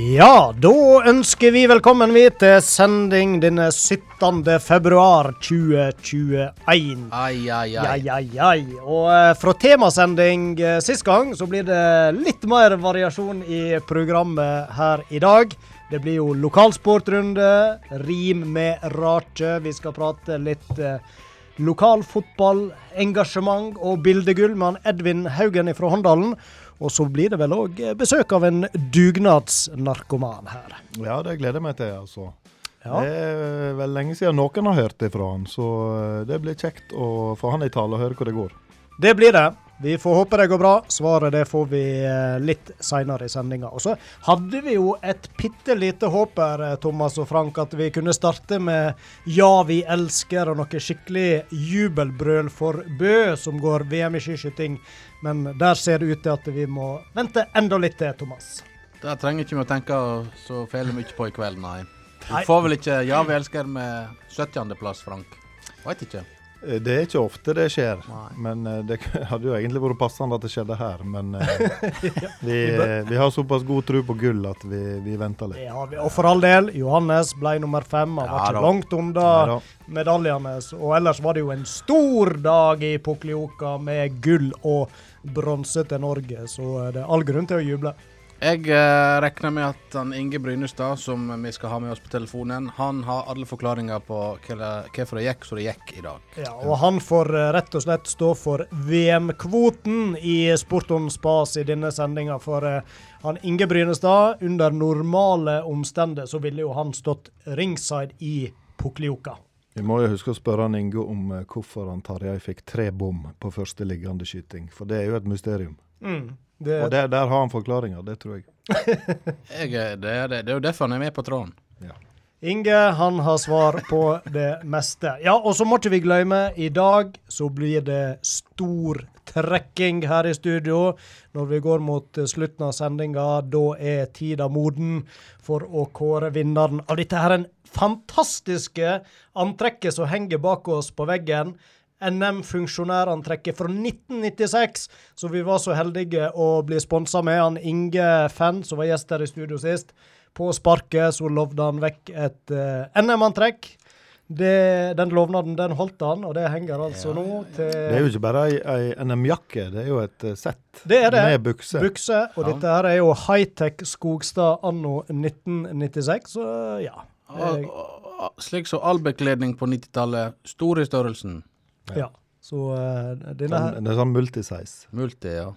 Ja, da ønsker vi velkommen vi til sending denne 17. februar 2021. Ai, ai, ai. Ja, ja, ja. Og eh, fra temasending eh, sist gang, så blir det litt mer variasjon i programmet her i dag. Det blir jo lokalsportrunde, rim med rake. Vi skal prate litt eh, lokal fotball, engasjement og bildegull med Edvin Haugen fra Håndalen. Og så blir det vel òg besøk av en dugnadsnarkoman her. Ja, det gleder jeg meg til, altså. Ja. Det er vel lenge siden noen har hørt det fra han, så eh, det blir kjekt å få han i tale og høre hvor det går. Det blir det. Vi får håpe det går bra. Svaret det får vi eh, litt seinere i sendinga. Og så hadde vi jo et bitte lite håp her, eh, Thomas og Frank, at vi kunne starte med 'Ja, vi elsker' og noe skikkelig jubelbrøl for Bø, som går VM i skiskyting. Men der ser det ut til at vi må vente enda litt til, Thomas. Det trenger ikke vi å tenke så fæle mye på i kveld, nei. Du får vel ikke 'Ja, vi elsker' med 70.-plass, Frank? Veit ikke. Eh, Det er ikke ofte det skjer, Nei. men eh, det hadde jo egentlig vært passende at det skjedde her. Men eh, vi, vi har såpass god tro på gull at vi, vi venter litt. Ja. Og for all del, Johannes ble nummer fem. Han var Ja ikke langt unna medaljene. Og ellers var det jo en stor dag i Poklioka med gull og bronse til Norge, så det er all grunn til å juble. Jeg eh, regner med at han Inge Brynestad, som vi skal ha med oss på telefonen, han har alle forklaringer på hvorfor det gikk som det gikk i dag. Ja, og han får eh, rett og slett stå for VM-kvoten i Sport on Spas i denne sendinga. For eh, han Inge Brynestad, under normale omstendigheter, så ville jo han stått ringside i Poklioka. Vi må jo huske å spørre han Inge om eh, hvorfor han Tarjei fikk tre bom på første liggende skyting. For det er jo et mysterium. Mm. Det, Og der, der har han forklaringa, det tror jeg. Jeg, er- det, det, det er jo derfor han er med på tråden. Inge han har svar på det meste. Ja, og så må ikke vi glemme, i dag så blir det stor trekking her i studio. Når vi går mot slutten av sendinga, da er tida moden for å kåre vinneren av dette her en fantastiske antrekket som henger bak oss på veggen. NM-funksjonærantrekket fra 1996, som vi var så heldige å bli sponsa med. Han Inge Fenn, som var gjest her i studio sist. På sparket så lovde han vekk et eh, NM-antrekk. Det- Den lovnaden den holdt han, og det henger altså nå til Det er jo ikke bare ei, ei NM-jakke, det er jo et eh, sett Det er det. med bukse. bukse. Og Ja. dette her er jo high-tech Skogstad anno 1996, så ja. Jeg... og, og, slik som all bekledning på 90-tallet, stor i størrelsen. ja. Så uh, denne her Sånn, det er sånn multisize. Multi, ja.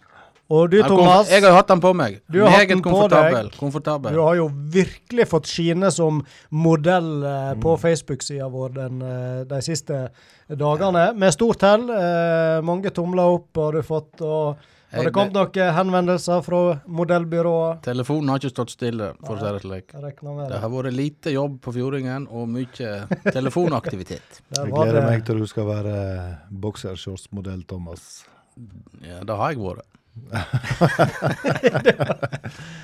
Og du, Thomas. Jeg har jo hatt den på meg. Du har hatt Meget den på komfortabel. deg. komfortabel. Du har jo virkelig fått skine som modell eh, Mm. på Facebook-sida vår den, eh, de siste dagene. Med stort hell. Eh, mange tomler opp har du fått. og Har Jeg- det kommet noen henvendelser fra modellbyrået? Telefonen har ikke stått stille, for å si det slik. Det det. har vært lite jobb på Fjordingen og mye telefonaktivitet. Jeg gleder det- meg til du skal være boksershortsmodell, Thomas. Ja, det har jeg vært.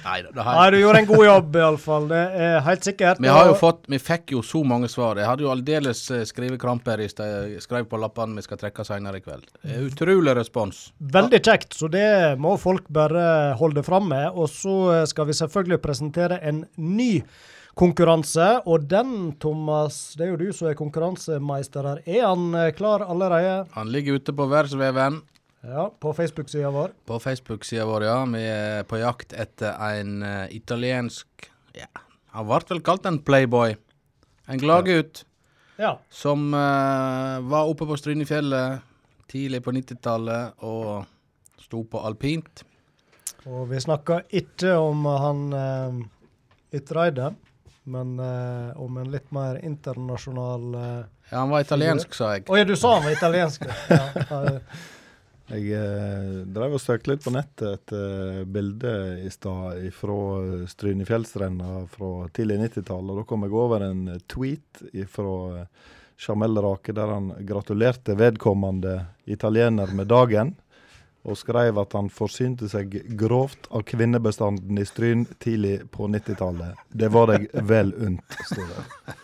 Nei da, har Nei, du gjorde en god jobb, iallfall. Det er helt sikkert. Vi har jo fått, vi fikk jo så mange svar. Jeg hadde jo aldeles eh, skrivekramper i sted. Jeg skrev på lappene vi skal trekke senere i kveld. Utrolig respons. Veldig kjekt, så det må folk bare holde fram med. Og så skal vi selvfølgelig presentere en ny konkurranse. Og den, Thomas, det er jo du som er konkurransemeister her. Er han eh, klar allerede? Han ligger ute på verdensveven. Ja, på Facebook-sida vår. På Facebook-sida vår, ja. Vi er på jakt etter en uh, italiensk Ja, han ble vel kalt en playboy. En gladgutt Ja. som uh, var oppe på Strynefjellet tidlig på 90-tallet og sto på alpint. Og vi snakka ikke om han uh, Ytreide, men uh, om en litt mer internasjonal Å Ja, han var italiensk, sa jeg. ja, du sa han var italiensk. ja. Jeg eh, drev og søkte litt på nettet etter bilde i stad fra Strynefjellstrenda fra tidlig 90-tall. Og da kom jeg over en eh, tweet fra Jamel Rake der han gratulerte vedkommende italiener med dagen. Og skrev at han forsynte seg grovt av kvinnebestanden i Stryn tidlig på 90-tallet. Det var deg vel unt, står det.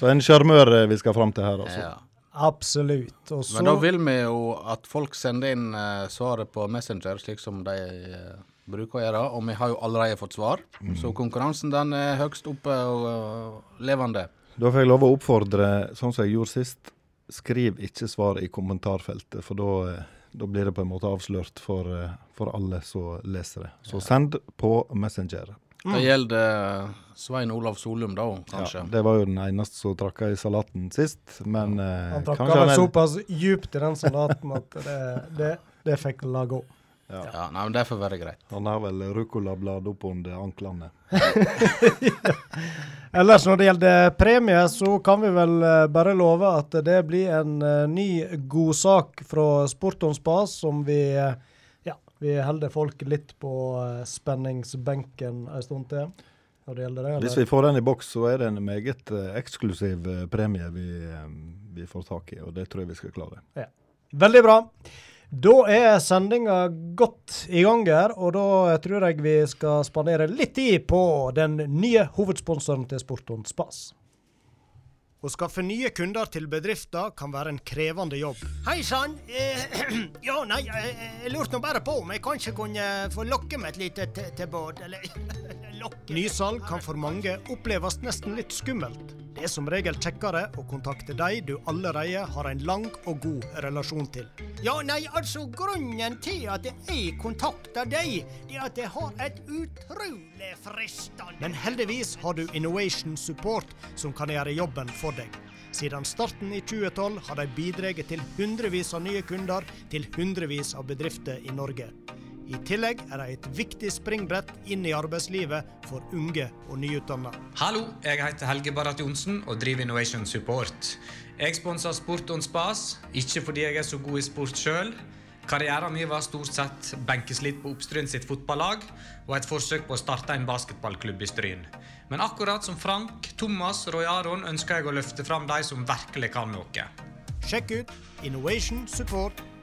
Så en sjarmør eh, vi skal fram til her, altså. Ja. Absolutt. Og så Men da vil vi jo at folk sender inn uh, svaret på Messenger, slik som de uh, bruker å gjøre, og vi har jo allerede fått svar. Så konkurransen den er høgst oppe og uh, levende. Da får jeg lov å oppfordre, sånn som jeg gjorde sist, skriv ikke svar i kommentarfeltet, for da eh, da blir det på en måte avslørt for, for alle som leser det. Så send på Messenger. Det gjelder Svein Olav Solum, da, kanskje. Ja, det var jo den eneste som trakka i salaten sist, men eh, Han trakka vel såpass djupt i den salaten at det, det, det fikk la gå. ja, Ja, nei, men Det får være greit. Han har vel ruccolablad oppunder anklene. Ellers når det gjelder premie, så kan vi vel eh, bare love at det blir en eh, ny godsak fra Sport on Spas som vi eh, vi holder folk litt på eh, spenningsbenken en stund til. Når det gjelder det, Hvis vi får den i boks, så er det en meget eh, eksklusiv eh, premie vi, vi får tak i, og det tror jeg vi skal klare. Veldig bra. Da er sendinga godt i gang her, og da tror jeg vi skal spandere litt tid på den nye hovedsponsoren til Sporton Spas. Å skaffe nye kunder til bedrifter kan være en krevende jobb. Hei sann. Eh, ja, nei, eh, jeg lurte nå bare på om jeg kanskje kunne få lokke med et lite tilbud, eller Nysalg kan for mange oppleves nesten litt skummelt. Det er som regel kjekkere å kontakte de du allerede har en lang og god relasjon til. Ja, nei, altså, grunnen til at jeg kontakter deg, det er at jeg har et utrolig fristende Men heldigvis har du Innovation Support som kan gjøre jobben for deg. Siden starten i 2012 har de bidratt til hundrevis av nye kunder til hundrevis av bedrifter i Norge. I tillegg er de et viktig springbrett inn i arbeidslivet for unge og nyutdanna. Hallo, jeg heter Helge Barrat Johnsen og driver Innovation Support. Jeg sponser Sport on Spas, ikke fordi jeg er så god i sport sjøl. Karrieren min var stort sett benkeslitt på Oppstryn sitt fotballag og et forsøk på å starte en basketballklubb i Stryn. Men akkurat som Frank, Thomas og Roy Aron ønsker jeg å løfte fram de som virkelig kan noe. Sjekk ut innovationsupport.no.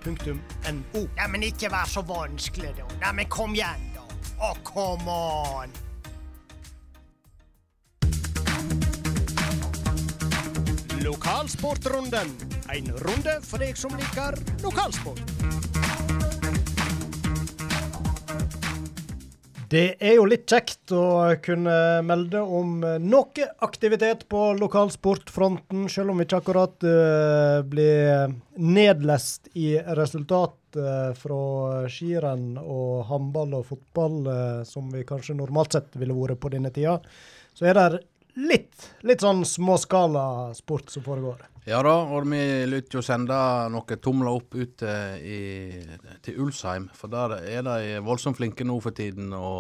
Nei, men ikke vær så vanskelig, da. Nei, men kom igjen, da. Å, come on. Lokalsportrunden. En runde for deg som liker lokalsport. Det er jo litt kjekt å kunne melde om noe aktivitet på lokalsportfronten, selv om vi ikke akkurat uh, blir nedlest i resultat uh, fra skirenn og håndball og fotball, uh, som vi kanskje normalt sett ville vært på denne tida. Så er det litt, litt sånn småskala sport som foregår. Ja da, og vi lytter jo sende noen tomler opp ut eh, i, til Ulsheim. For der er de voldsomt flinke nå for tiden å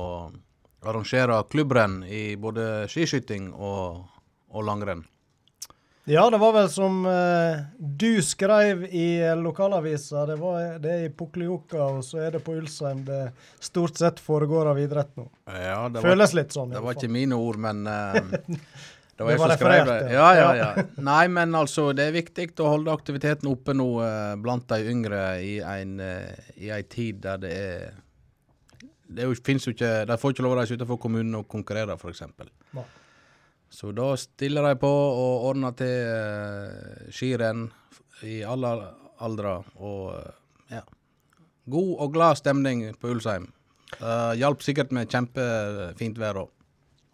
arrangere klubbrenn i både skiskyting og, og langrenn. Ja, det var vel som eh, du skrev i lokalavisa. Det, var, det er i Pukkeljoka, og så er det på Ulsheim det stort sett foregår av idrett nå. Ja, det var, litt sånn. det var fall. ikke mine ord, men eh, det var Det jeg som skrev det. Ja, ja. ja. Nei, men altså, det er viktig å holde aktiviteten oppe nå eh, blant de yngre i en, eh, i en tid der det er det jo, jo ikke, De får ikke lov å reise utenfor kommunen og konkurrere, f.eks. Så da stiller de på og ordner til uh, skirenn i alle aldre. Og ja. God og glad stemning på Ulsheim. Uh, Hjalp sikkert med kjempefint vær òg.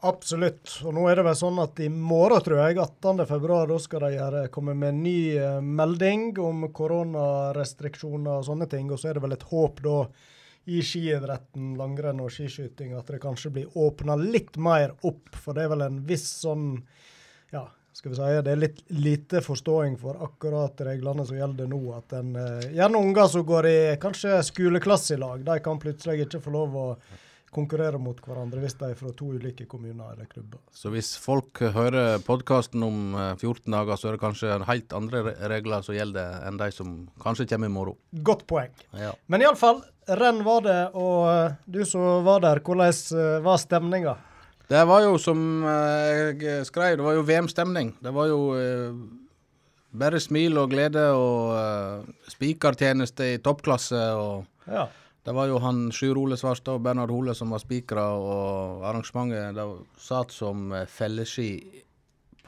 Absolutt. Og nå er det vel sånn at i morgen, tror jeg, 18. februar, da skal de gjøre, komme med en ny eh, melding om koronarestriksjoner og sånne ting. Og så er det vel et håp da i skiidretten, langrenn og skiskyting at det kanskje blir åpna litt mer opp. For det er vel en viss sånn ja, skal vi si, det er litt lite forståing for akkurat reglene som gjelder nå. At en, eh, gjerne unger som går i kanskje skoleklasse i lag, de kan plutselig ikke få lov å konkurrere mot hverandre hvis de er fra to ulike kommuner eller klubber. Så hvis folk hører podkasten om eh, 14 dager, så er det kanskje helt andre regler som gjelder enn de som kanskje kommer i morgen. Godt poeng. Ja. Men iallfall, renn var det, og eh, du som var der, hvordan eh, var stemninga? Det var jo som eh, jeg skrev, det var jo VM-stemning. Det var jo eh, bare smil og glede og spikertjeneste i toppklasse. og Ja. Det var jo han Sjur Ole Svarstad og Bernhard Hole som var spikere, og arrangementet da satt som eh, felleski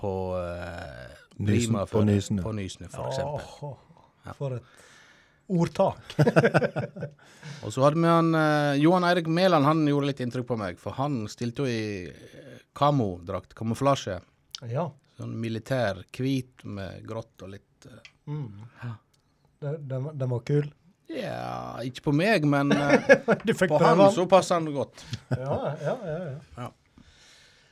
på uh, Nysen- på Nysene. På Nysene, for eksempel. ja. for et ordtak. Og så hadde vi han eh, Johan Eirik Mæland, han gjorde litt inntrykk på meg. For han stilte jo i eh, kamodrakt, kamuflasje. Ja. Sånn militær, hvit med grått og litt eh, Mm. Den, den, den var kul. Ja, ikke på meg, men eh, på han så passer han godt. Ja, ja, ja, ja. Ja.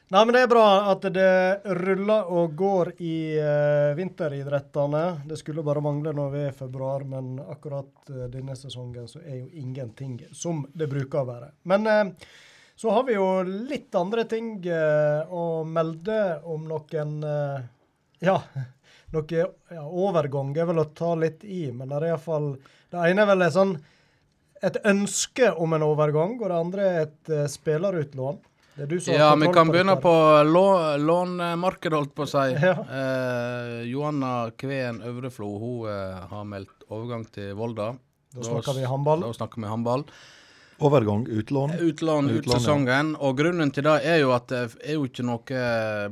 Nei, men det er bra at det ruller og går i uh, vinteridrettene. Det skulle bare mangle når vi er i februar, men akkurat uh, denne sesongen så er jo ingenting som det bruker å være. Men uh, så har vi jo litt andre ting å melde om noen Ja, noe ja, overgang er vel å ta litt i, men det er iallfall Det ene er vel et sånn et ønske om en overgang, og det andre er et uh, spillerutlån. Det er du som Ja, vi kan begynne på lå- lånmarkedet, holdt på å si. Ja. Eh, Johanna Kveen Øvreflo hun eh, har meldt overgang til Volda. Da snakker vi handball. Da snakker vi håndball. Overgang, utlån. Utlån ut sesongen. ja. Og grunnen til det er jo at det er jo ikke noe,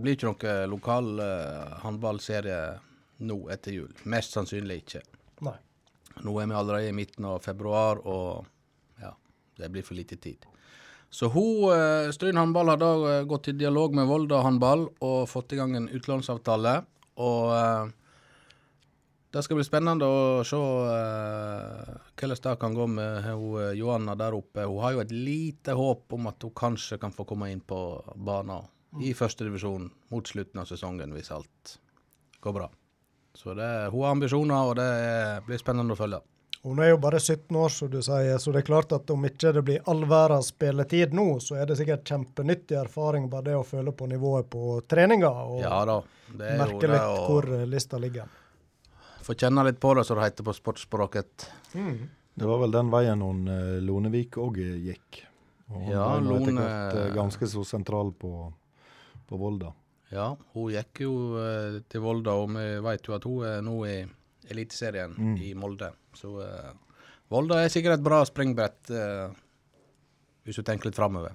blir ikke noe lokal uh, håndballserie nå etter jul. Mest sannsynlig ikke. Nei. Nå er vi allerede i midten av februar, og ja, det blir for lite tid. Så hun, uh, Stryn håndball har da eh, gått i dialog med Volda håndball og fått i gang en utlånsavtale. Og eh, det skal bli spennende å se eh, hvordan det kan gå med hun, eh, Johanna der oppe. Hun har jo et lite håp om at hun kanskje kan få komme inn på banen i førstedivisjon mot slutten av sesongen, hvis alt går bra. Så det, hun har ambisjoner, og det blir spennende å følge. Hun er jo bare 17 år, som du sier, så det er klart at om ikke det blir all verdens spilletid nå, så er det sikkert kjempenyttig erfaring bare det å føle på nivået på treninga og Ja er merke litt og... hvor lista ligger. Få kjenne litt på det, som det heter på sportsspråket. Det var vel den veien hun eh, Lonevik òg gikk. Og hun Ja, ble Lone... etter hvert eh, ganske så sentral på, på Volda. Ja, hun gikk jo eh, til Volda, og vi vet jo at hun er nå i Eliteserien Mm. i Molde. Så uh, Volda er sikkert et bra springbrett, uh, hvis du tenker litt framover.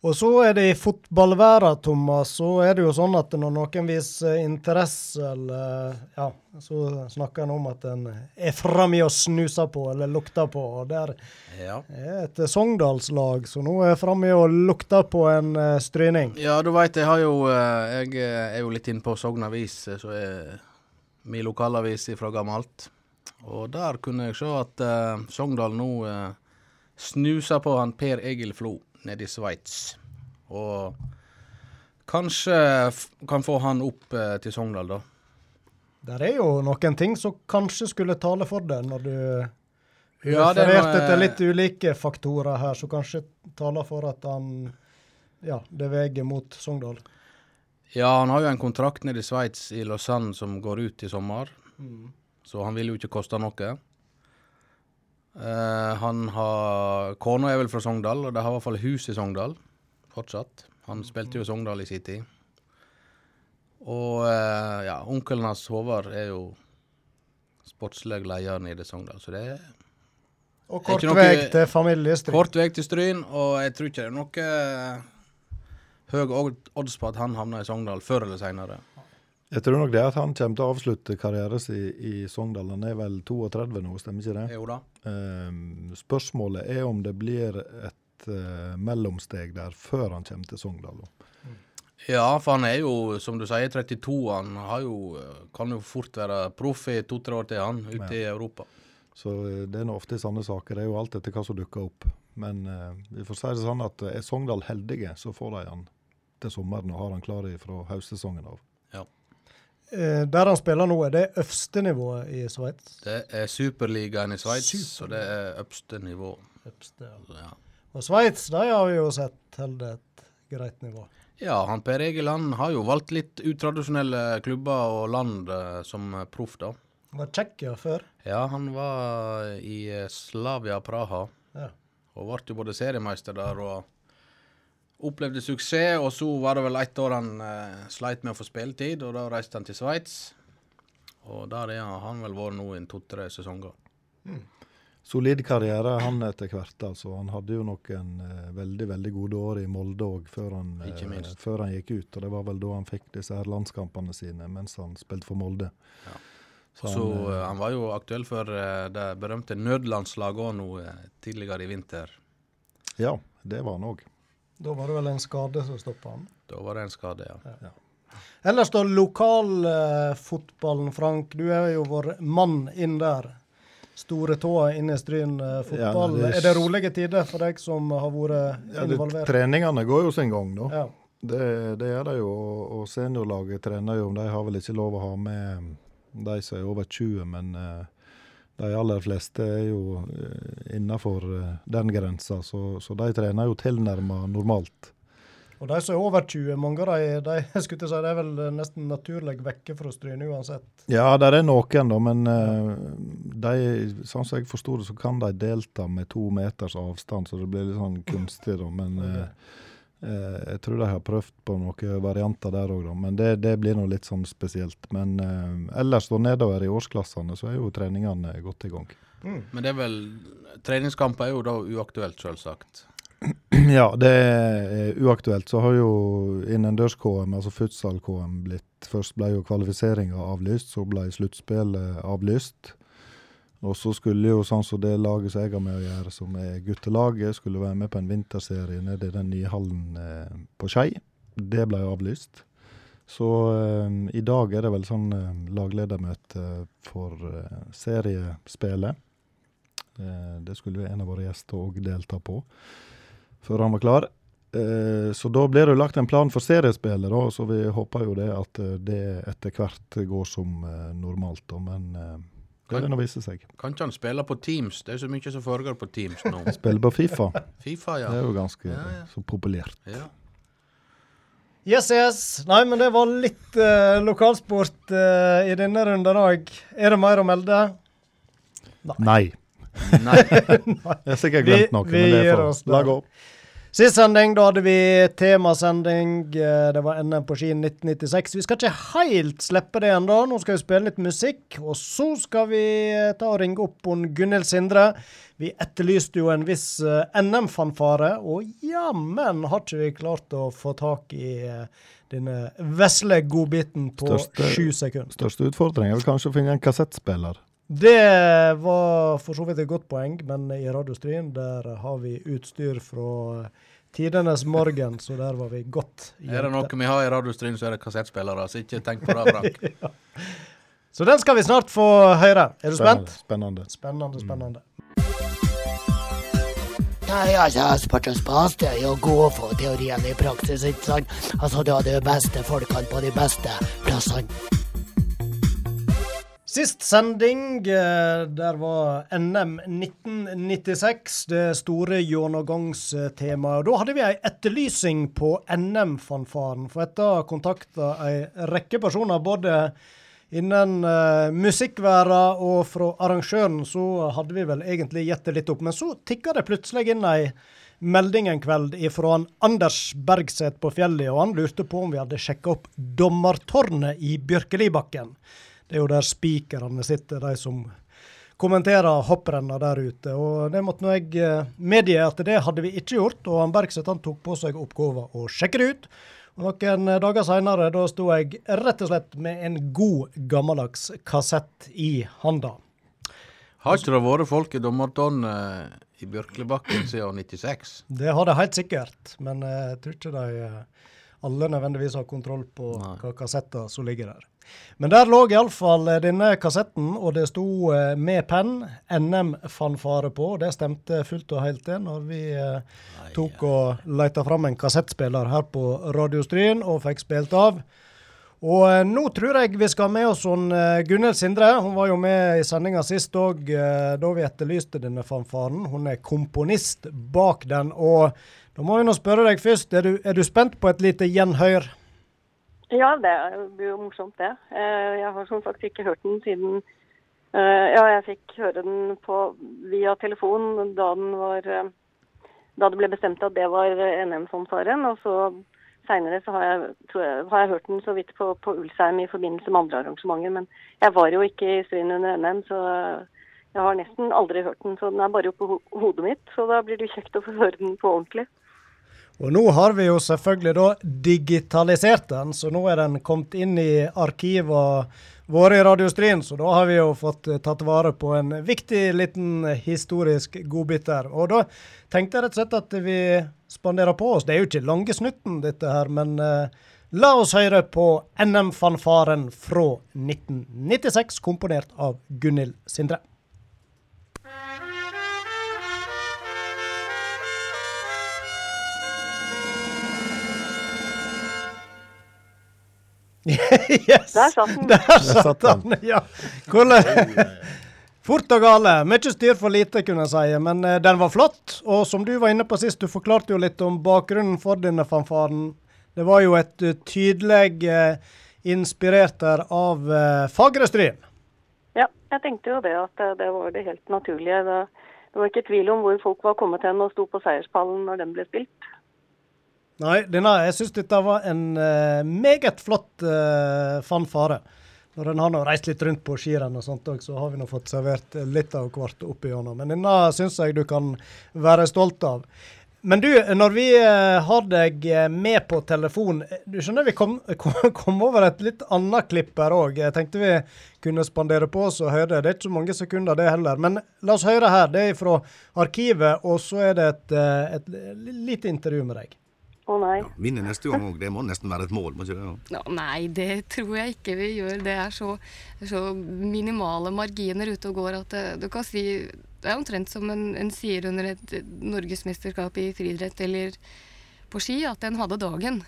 Og så er det i fotballverden, Thomas, så er det jo sånn at når noen viser interesse, eller ja, så snakker en om at en er framme og snuser på, eller lukter på. og der Ja. er et Sogndalslag som nå er framme og lukter på en eh, stryning. Ja, du veit, jeg har jo eh, Jeg eh, er jo litt inne på Sogn Avis, som er min lokalavis fra gammelt. Og der kunne jeg se at uh, Sogndal nå uh, snuser på han Per Egil Flo nede i Sveits. Og kanskje kan få han opp eh, til Sogndal, da. Der er jo noen ting som kanskje skulle tale for det, når du Ja, er refererte noe- til litt ulike faktorer her, som kanskje taler for at han ja, det veier mot Sogndal. Ja, han har jo en kontrakt nede i Sveits, i Lausanne, som går ut i sommer. Så han vil jo ikke koste noe. Eh, han har Kona er vel fra Sogndal, og de har i hvert fall hus i Sogndal fortsatt. Han spilte jo Sogndal i sin tid. Og uh, ja, onkelen hans Håvard er jo sportslig leder nede i Sogndal, så det er Og kort noe- vei til familiestryn. kort vei til Stryn, og jeg tror ikke det er noe eh, høy odds på at han havner i Sogndal før eller seinere. Jeg tror nok det at han kommer til å avslutte karrieren sin i Sogndal. Han er vel 32 nå, stemmer ikke det? Jo da. Ehm, spørsmålet er om det blir et eh, mellomsteg der før han kommer til Sogndal. da. Ja, for han er jo, som du sier, 32. Han har jo, kan jo fort være proff i to-tre år til, han, ute i Europa. Så eh, det er nå ofte i sånne saker. Det er jo alt etter hva som dukker opp. Men eh, vi får si det sånn at eh, er Sogndal heldige, så får de han til sommeren og har han klar fra høstsesongen av. Eh, der han spiller nå, er det øverste nivået i Sveits. Det er superligaen i Sveits, så det er øverste nivå. Øpste, ja. Ja. Og Sveits, de har vi jo sett holder et greit nivå. ja, han Per Egil han har jo valgt litt utradisjonelle klubber og land eh, som proff, da. Han Var Tsjekkia før. Ja, han var i eh, Slavia Praha, Ja. og ble jo både seriemeister der og opplevde suksess. Og så var det vel ett år han uh, sleit med å få spilletid, og da reiste han til Sveits. Og der er han, han vel vært nå i to-tre sesonger. Solid karriere han etter hvert. altså. Han hadde jo noen uh, veldig veldig gode år i Molde òg, før, minst. før han gikk ut. og Det var vel da han fikk disse her landskampene sine mens han spilte for Molde. Ja. Så Så han, eh, han var jo aktuell for det berømte nødlandslaget òg nå tidligere i vinter. Ja, det var han òg. Da var det vel en skade som stoppa han. Da var det en skade, ja. Ellers da lokalfotballen, Frank. Du er jo vår mann inn der. Store tåa inn i Stryn eh, fotball. Ja, det er- er det rolige tider for deg som har vært Ja, det, treningene går jo sin gang, da. Ja. Det, det er det jo. Og seniorlaget trener jo. De har vel ikke lov å ha med de som er over 20, men eh, de aller fleste er jo uh, innafor den grensa, så, så de trener jo tilnærma normalt. Og de som er over 20, mange av de, de skulle si, det er vel eh, nesten naturlig vekke fra Stryne uansett. Ja, der er noen, da, men eh, de, sånn som jeg forsto det, så kan de delta med to meters avstand, så det blir litt sånn kunstig, da. Men eh, eh, jeg tror de har prøvd på noen varianter der òg. Men det, det blir nå litt sånn spesielt. Men eh, ellers da nedover i årsklassene, så er jo treningene godt i gang. Men det er vel Treningskamper er jo da uaktuelt, selvsagt. Ja, det er uaktuelt. Så har jo innendørs-KM, altså futsal-KM, blitt Først ble jo kvalifiseringa avlyst, så ble sluttspillet avlyst. Og så skulle jo sånn som det laget som jeg har med å gjøre, som er guttelaget, skulle være med på en vinterserie nede i den nye hallen eh, på Skei. Det ble avlyst. Så eh, i dag er det vel sånn eh, lagledermøte for eh, seriespillet. Eh, det skulle en av våre gjester òg delta på før han var klar. Eh, så da blir det jo lagt en plan for seriespillet, da, så vi håper jo det at eh, det etter hvert går som normalt. Da, men det vil nå vise seg. Kan ikke han spille på Teams? Det er så mye som foregår på Teams nå. Spille på Fifa, Fifa, ja. det er jo ganske Ja, ja. så populært. ja. Yes, yes. Nei, men det var litt eh, lokalsport eh, i denne runden òg. Er det mer å melde? Nei. Nei. Jeg har sikkert glemt noe, vi men det får lage opp. Sist sending, da hadde vi temasending. eh, Det var NM på ski 1996. Vi skal ikke helt slippe det ennå. Nå skal vi spille litt musikk. Og så skal vi eh, ta og ringe opp hun Gunhild Sindre. Vi etterlyste jo en viss eh, NM-fanfare, og jammen har ikke vi klart å få tak i denne vesle godbiten på sju sekunder. Største utfordring er vel kanskje å finne en kassettspiller. Det var for så vidt et godt poeng, men i Radiostrien der har vi utstyr fra tidenes morgen, så der var vi godt Er det noe vi har i Radiostrien, så er det kassettspillere. Så ikke tenk på det, Frank. Så den skal vi snart få høre. Er du spent? Spennende. Spennende, spennende. Nei, altså, sport og spas det er jo å gå for teorien i praksis, ikke sant? Altså, du har de beste folkene på de beste plassene. Sist sending, eh, der var NM 1996 det store gjennomgangstemaet. Da hadde vi ei etterlysning på NM-fanfaren. For etter kontakta ei rekke personer, både innen uh, musikkverden og fra arrangøren, så hadde vi vel egentlig gitt det litt opp. Men så tikka det plutselig inn ei melding en kveld han Anders Bergseth på fjellet, og han lurte på om vi hadde sjekka opp dommertårnet i Bjørkelibakken. Det er jo der spikerne sitter, de som kommenterer hopprenna der ute. Og det måtte nå jeg eh, medgi at det hadde vi ikke gjort, og han Bergseth han tok på seg oppgaven å sjekke det ut. Og noen dager seinere, da sto jeg rett og slett med en god, gammeldags kassett i handa. Har ikke det vært folk i dommertårnet i Bjørklebakken siden 96? Det har det helt sikkert, men eh, jeg tror ikke de eh, alle nødvendigvis har kontroll på hva kassetter som ligger der. Men der lå iallfall denne kassetten, og det sto eh, med penn NM-fanfare på. Det stemte fullt og helt det når vi eh, tok og leita fram en kassettspiller her på Radiostryn og fikk spilt av. Og eh, nå tror jeg vi skal ha med oss hun, eh, Sindre. Hun var jo med i sendinga sist òg, eh, da vi etterlyste denne fanfaren. Hun er komponist bak den. Og da må vi nå spørre deg først, er du, er du spent på et lite gjenhør? Ja, det blir jo morsomt, det. Eh, Jeg har som sagt ikke hørt den siden eh, Ja, jeg fikk høre den på, via telefon da var eh, Da det ble bestemt at det var NM-fanfaren. Og så seinere så har jeg, jeg, har jeg hørt den så vidt på, på Ulsheim i forbindelse med andre arrangementer. Men jeg var jo ikke i Stryn under NM, så jeg har nesten aldri hørt den. Så den er bare oppå hodet mitt. Så da blir det kjekt å få høre den på ordentlig. Og nå har vi jo selvfølgelig da digitalisert den, så nå er den kommet inn i arkivene våre i Radiostrien. Så da har vi jo fått eh, tatt vare på en viktig liten historisk godbit der. Og da tenkte jeg rett og slett at vi spanderer på oss. Det er jo ikke lange snutten, dette her, men uh, la oss høre på NM-fanfaren fra 1996, komponert av Gunhild Sindre. yes! Der satt den. Der satt han, ja. Hvordan Fort og gale. Mye styr for lite, kunne jeg si. Men eh, den var flott. Og som du var inne på sist, du forklarte jo litt om bakgrunnen for denne fanfaren. Det var jo et uh, tydelig uh, inspirert der av uh, Fagerstryn. Ja, jeg tenkte jo det at eh, det var det helt naturlige. Det, det var ikke tvil om hvor folk var kommet hen og sto på seierspallen når den ble spilt. Nei, denne, jeg syns dette var en uh, meget flott uh, fanfare. Når en har nå reist litt rundt på skirenn og sånt òg, så har vi nå fått servert litt av hvert opp igjennom. Men denne syns jeg du kan være stolt av. Men du, når vi har deg med på telefon Du skjønner vi kom, kom over et litt annet klipp her òg. Jeg tenkte vi kunne spandere på oss og høre. Det er ikke så mange sekunder, det heller. Men la oss høre her. Det er fra arkivet, og så er det et, et, et lite intervju med deg. Å nei. Ja, vinne neste gang òg, det må nesten være et mål, må ikke det? Ja. Ja, nei, det tror jeg ikke vi gjør. Det er så, så minimale marginer ute og går at det, du kan si Det er omtrent som en, en sier under et norgesmesterskap i friidrett eller på ski, at en hadde dagen.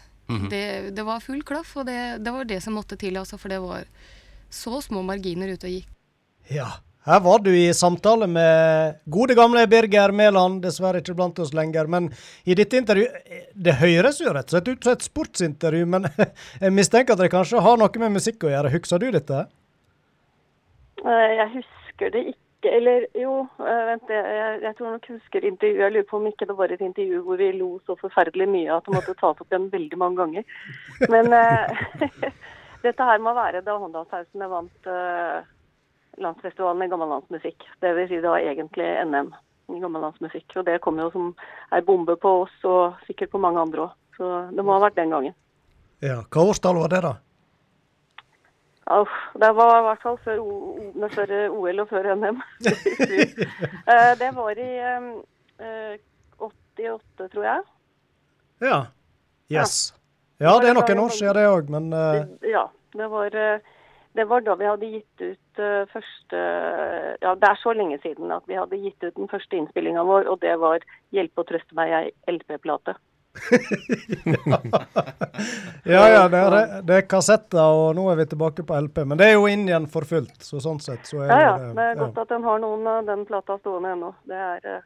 det, det var full klaff, og det, det var det som måtte til, altså, for det var så små marginer ute og gikk. Ja. Her var du i samtale med gode gamle Birger Mæland, dessverre ikke blant oss lenger. Men i dette intervjuet Det høres jo rett og slett ut som et sportsintervju, men jeg mistenker at det kanskje har noe med musikk å gjøre. Husker du dette? Eh, Jeg husker det ikke. Eller jo, eh, vent, jeg, jeg tror nok husker intervjuet. Jeg lurer på om ikke det var et intervju hvor vi lo så forferdelig mye at det måtte tas opp igjen veldig mange ganger. Men eh, dette her må være da Håndalshausene vant eh, landsfestivalen i gammellandsmusikk. Det vil si det var egentlig NM i gammellandsmusikk. Og det kom jo som ei bombe på oss, og sikkert på mange andre òg. Så det må ha vært den gangen. Ja. Hva årstall var det, da? Uff, det var i hvert fall før, før OL og før NM. Eh, det var i eh, 88, tror jeg. Ja. Yes. Ja, det er noen år siden det òg, men eh, Ja, det var, eh, det var da vi hadde gitt ut eh, første Ja, det er så lenge siden at vi hadde gitt ut den første innspillinga vår, og det var 'Hjelpe og trøste meg, ei LP-plate'. Ja, ja, det er, det er kassetter, og nå er vi tilbake på LP. Men det er jo inn igjen for fullt, så sånn sett så er Ja, ja. det Det er godt at den har noen av den plata stående ennå. Det er eh,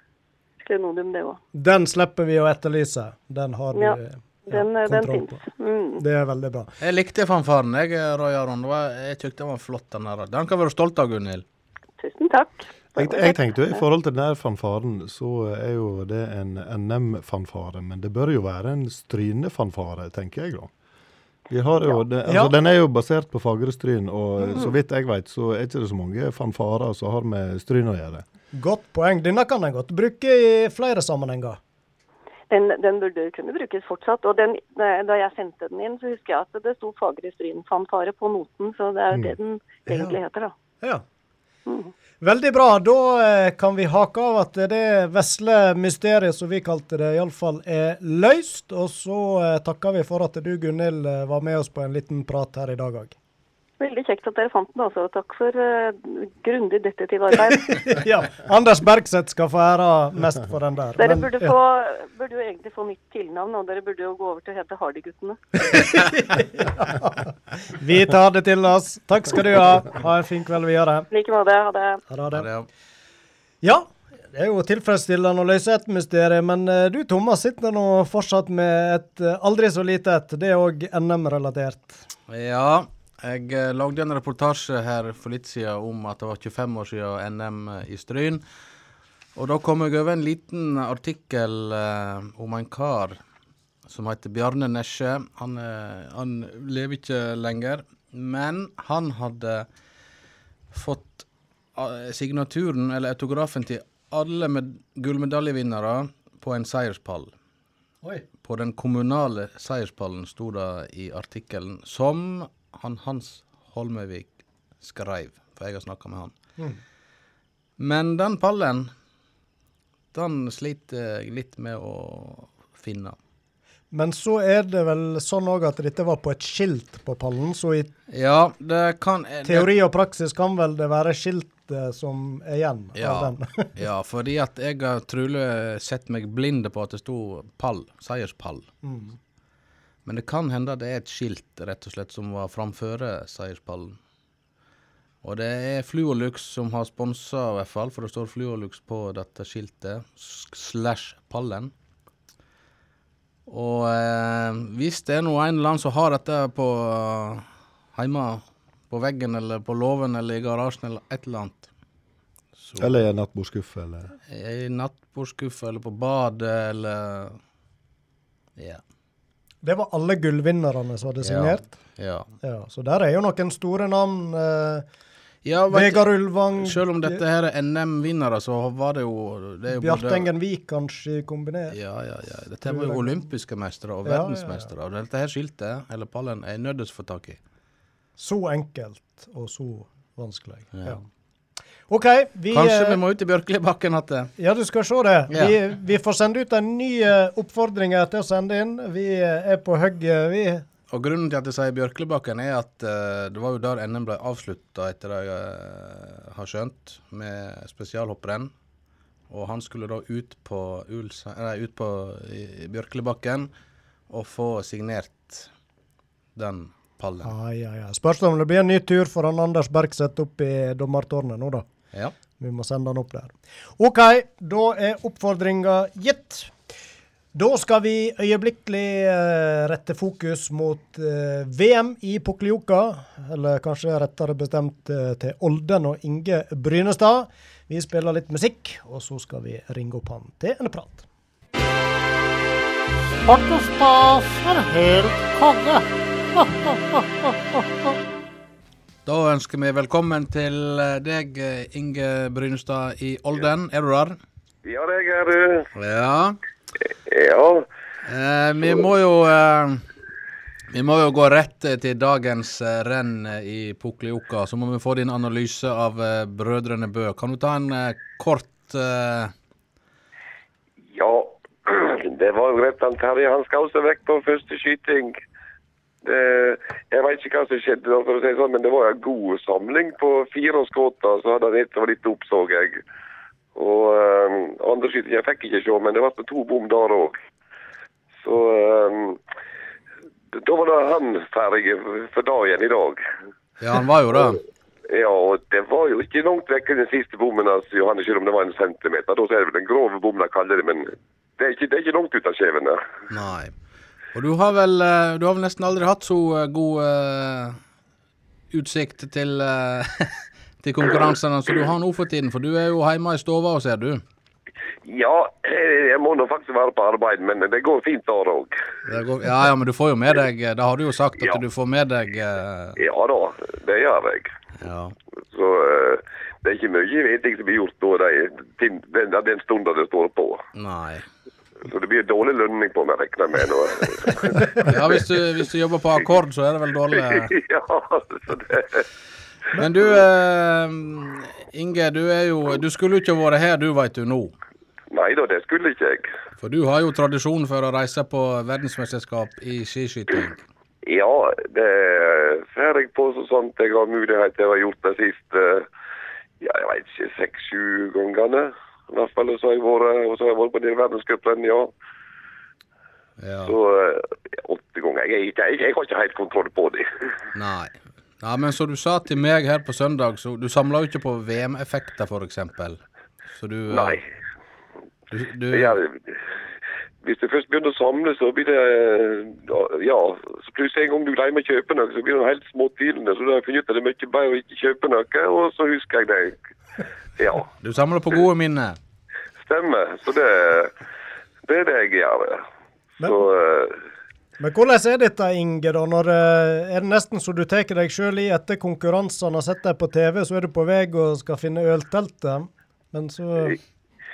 klenodium, det òg. Den slipper vi å etterlyse. Den har vi Ja, ja, Den, ja, den fins. Mm. Det er veldig bra. Jeg likte fanfaren, jeg, Roy Aron. Jeg syntes den var flott, den her. Den kan være stolt av, Gunhild. Tusen takk. Jeg, jeg tenkte jo, I forhold til denne fanfaren, så er jo det en NM-fanfare. Men det bør jo være en Stryne-fanfare, tenker jeg da. Vi har jo, det, altså, Ja. Den er jo basert på Fagre Stryn, og så vidt jeg vet, så er ikke det så mange fanfarer som har med Stryn å gjøre. Godt poeng. Denne kan en godt bruke i flere sammenhenger. Den, den burde kunne brukes fortsatt. Og den, da jeg sendte den inn, så husker jeg at det sto Fagre Stryn-fanfare på noten. Så det er jo det den egentlig heter, da. Ja. Veldig bra. Da eh, kan vi hake av at det vesle mysteriet, som vi kalte det, iallfall er løst. Og så eh, takker vi for at du, Gunhild, eh, var med oss på en liten prat her i dag òg. Veldig kjekt at dere fant den, Også. Takk for uh, grundig detektivarbeid. ja. Anders Bergseth skal få æra mest for den der. Dere Men, burde, ja. få, burde jo egentlig få nytt tilnavn, og dere burde jo gå over til å hete Hardy-guttene. Vi tar det til oss. Takk skal du ha. Ha en fin kveld videre. I like måte. Ha det. Ha det. Ja, Ja, det er jo tilfredsstillende å løse et mysterium, men eh, du Thomas sitter nå fortsatt med et eh, aldri så lite et. Det er òg NM-relatert. Ja, jeg eh, lagde en reportasje her for litt siden om at det var 25 år siden NM i Stryn. Og da kom jeg over en liten artikkel eh, om en kar som heter Bjarne Nesje. Han, eh, han lever ikke lenger, men han hadde fått eh, signaturen, eller autografen, til alle med gullmedaljevinnere på en seierspall Oi. På den kommunale seierspallen sto det i artikkelen som han Hans Holmøyvik skrev, for jeg har snakka med han. Mm. Men den pallen, den sliter jeg litt med å finne. Men så er det vel sånn òg at dette var på et skilt på pallen, så i Ja, det kan det- teori og praksis kan vel det være skiltet som er igjen Ja, av den. ja, fordi at jeg har trolig sett meg blinde på at det sto pall, seierspall. Mm. Men det kan hende det er et skilt rett og slett som var framføre seierspallen. Og det er Fluolux som har sponsa, i hvert fall, for det står Fluolux på dette skiltet. Slash pallen. Og eh, hvis det er noe en eller annen som har dette på eh, hjemme på veggen eller på låven eller i garasjen eller et eller annet så- Eller i en nattbordskuffe, eller i nattbordskuffe eller på badet eller Ja. Det var alle gullvinnerne som hadde signert. Ja. Ja, så der er jo noen store navn. Eh, ja Vegard Ulvang, Selv om dette her er NM-vinnere, så var det jo, det er jo både- Bjartengen Vik kanskje kombinert. Ja, ja, ja. Dette var jo olympiske mestere og Ja, ja, ja. verdensmestere. Og dette her skiltet, eller pallen, er jeg nødt til å få tak i. Så enkelt og så vanskelig. Ja. OK, vi Kanskje eh, vi må ut i Bjørkelibakken igjen? Ja, du skal se det. Ja. Vi, vi får sende ut en ny eh, oppfordring til å sende inn. Vi eh, er på hugget, vi. Og grunnen til at jeg sier Bjørkelibakken, er at uh, det var jo der NM ble avslutta, etter det jeg eh, har skjønt, med spesialhopprenn. Og han skulle da ut på, Ulse, nei, ut på Bjørkelibakken og få signert den pallen. Ja, ja, ja. Spørs om det blir en ny tur for han Anders Bergseth opp i dommertårnet nå, da. Ja. Vi må sende den opp der. OK, da er oppfordringa gitt. Da skal vi øyeblikkelig eh, rette fokus mot eh, VM i Poklioka. eller kanskje rettere bestemt eh, til Olden og Inge Brynestad. Vi spiller litt musikk, og så skal vi ringe opp han til en prat. Sport og stas er helt konge. Da ønsker vi velkommen til eh, deg, eh, Inge Brynestad i Olden. Er du der? Ja, det er du. Ja. Ja. Eh, vi må jo eh, Vi må jo gå rett til dagens eh, renn i Puklioka. Så må vi få din analyse av eh, Brødrene Bø. Kan du ta en kort Ja, det var jo greit. Terje. Han skal også vekk på første skyting. Det, jeg vet ikke hva som skjedde, da, for å si sånn, men det var en god samling på fire skudd. Så hadde han ett var litt opp, så jeg. Og uh, andre skyting jeg fikk ikke se, men det ble to bom der òg. Så eh, da var det han ferdig for dagen i dag. Ja, han var jo det. Ja, og det var jo ikke langt vekk den siste bommen hans, Johanne, selv om det var en centimeter. Da er det vel den grove bommen de kaller det, men det er ikke, det er ikke langt ut av skjevene. Nei. Og du har vel eh, Du har vel nesten aldri hatt så eh, god uh, utsikt til, uh, til konkurransene som du har nå for tiden, for du er jo hjemme i stua, ser du. Ja, jeg må nå faktisk være på arbeid, men det går fint der òg. Ja, ja, men du får jo med deg Det har du jo sagt at Ja. du får med deg uh... Ja da, det gjør jeg. Ja. Så uh, det er ikke mye veting som blir gjort nå de, den, den, den stunden det står på. Nei. Så det blir dårlig lønning på meg, regner jeg med nå. Ja, hvis du, hvis du jobber på akkord, så er det vel dårlig. ja, så det Men du, eh, Inge, du er jo Du skulle ikke vært her, du veit du nå. Nei da, det skulle ikke jeg. For du har jo tradisjon for å reise på verdensmesterskap i skiskyting. Ja, det ser jeg på så sant jeg har mulighet til å ha gjort det siste ja, jeg vet ikke, seks-sju gangene. I hvert fall så har jeg vært, har jeg vært på de verdenscuprenn, ja. Ja. Så eh, åtte ganger. Jeg, jeg, jeg har ikke helt kontroll på det. Nei. Ja, men som du sa til meg her på søndag, så du samla jo ikke på VM-effekter, f.eks. Så du eh, Nei. Du, du, Ja, hvis du først begynner å samle, så blir det Ja, så plutselig en gang du glemmer å kjøpe noe, så blir det helt småtvilende. Så da har jeg funnet ut at det er mye bedre å ikke kjøpe noe, og så husker jeg det. Ja, du samler på gode minner. stemmer. Så det, det er det jeg gjør. Så eh, Men hvordan er dette, Inge? da? Når, eh, er det nesten så du tar deg sjøl i etter konkurransene har sett deg på TV, så er du på vei og skal finne ølteltet, men så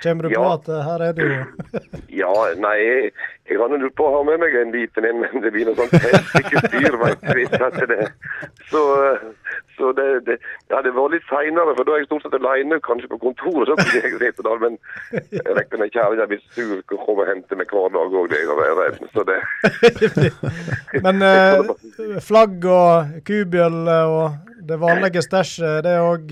Kommer du på at eh, her er du jo Ja, nei, jeg, jeg hadde lurt på å ha med meg en liten en, men det blir noe sånt helsike styr, veit du. Så, så det, det, ja, det var litt seinere, for da er jeg stort sett aleine, kanskje på kontoret. Så jeg rett der, men jeg regner med kjerringa blir sur og kommer og henter meg hver dag òg, det er redd. Så det Men eh, flagg og kubjølle og det vanlige stæsjet, det òg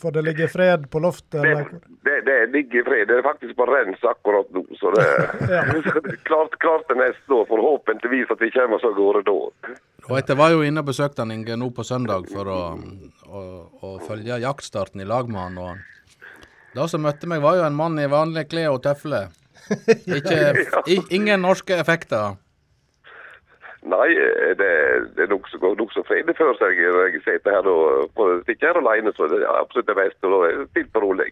For det ligger fred på loftet? Det, det, det ligger i fred. Det er faktisk på rens akkurat nå, så det, så det klart, klart det neste år. Forhåpentligvis at vi kommer oss av gårde da. Og jeg var jo inne og besøkte han Inge nå på søndag for å, å, å følge jaktstarten i lag med han. Og da som møtte meg, var jo en mann i vanlige klær og tøfler. Ikke, i, ingen norske effekter. Nei, det, det er nokså nok fredelig før seg. Jeg sitter her og får her alene, så det er absolutt det beste. Og det er stilt og rolig.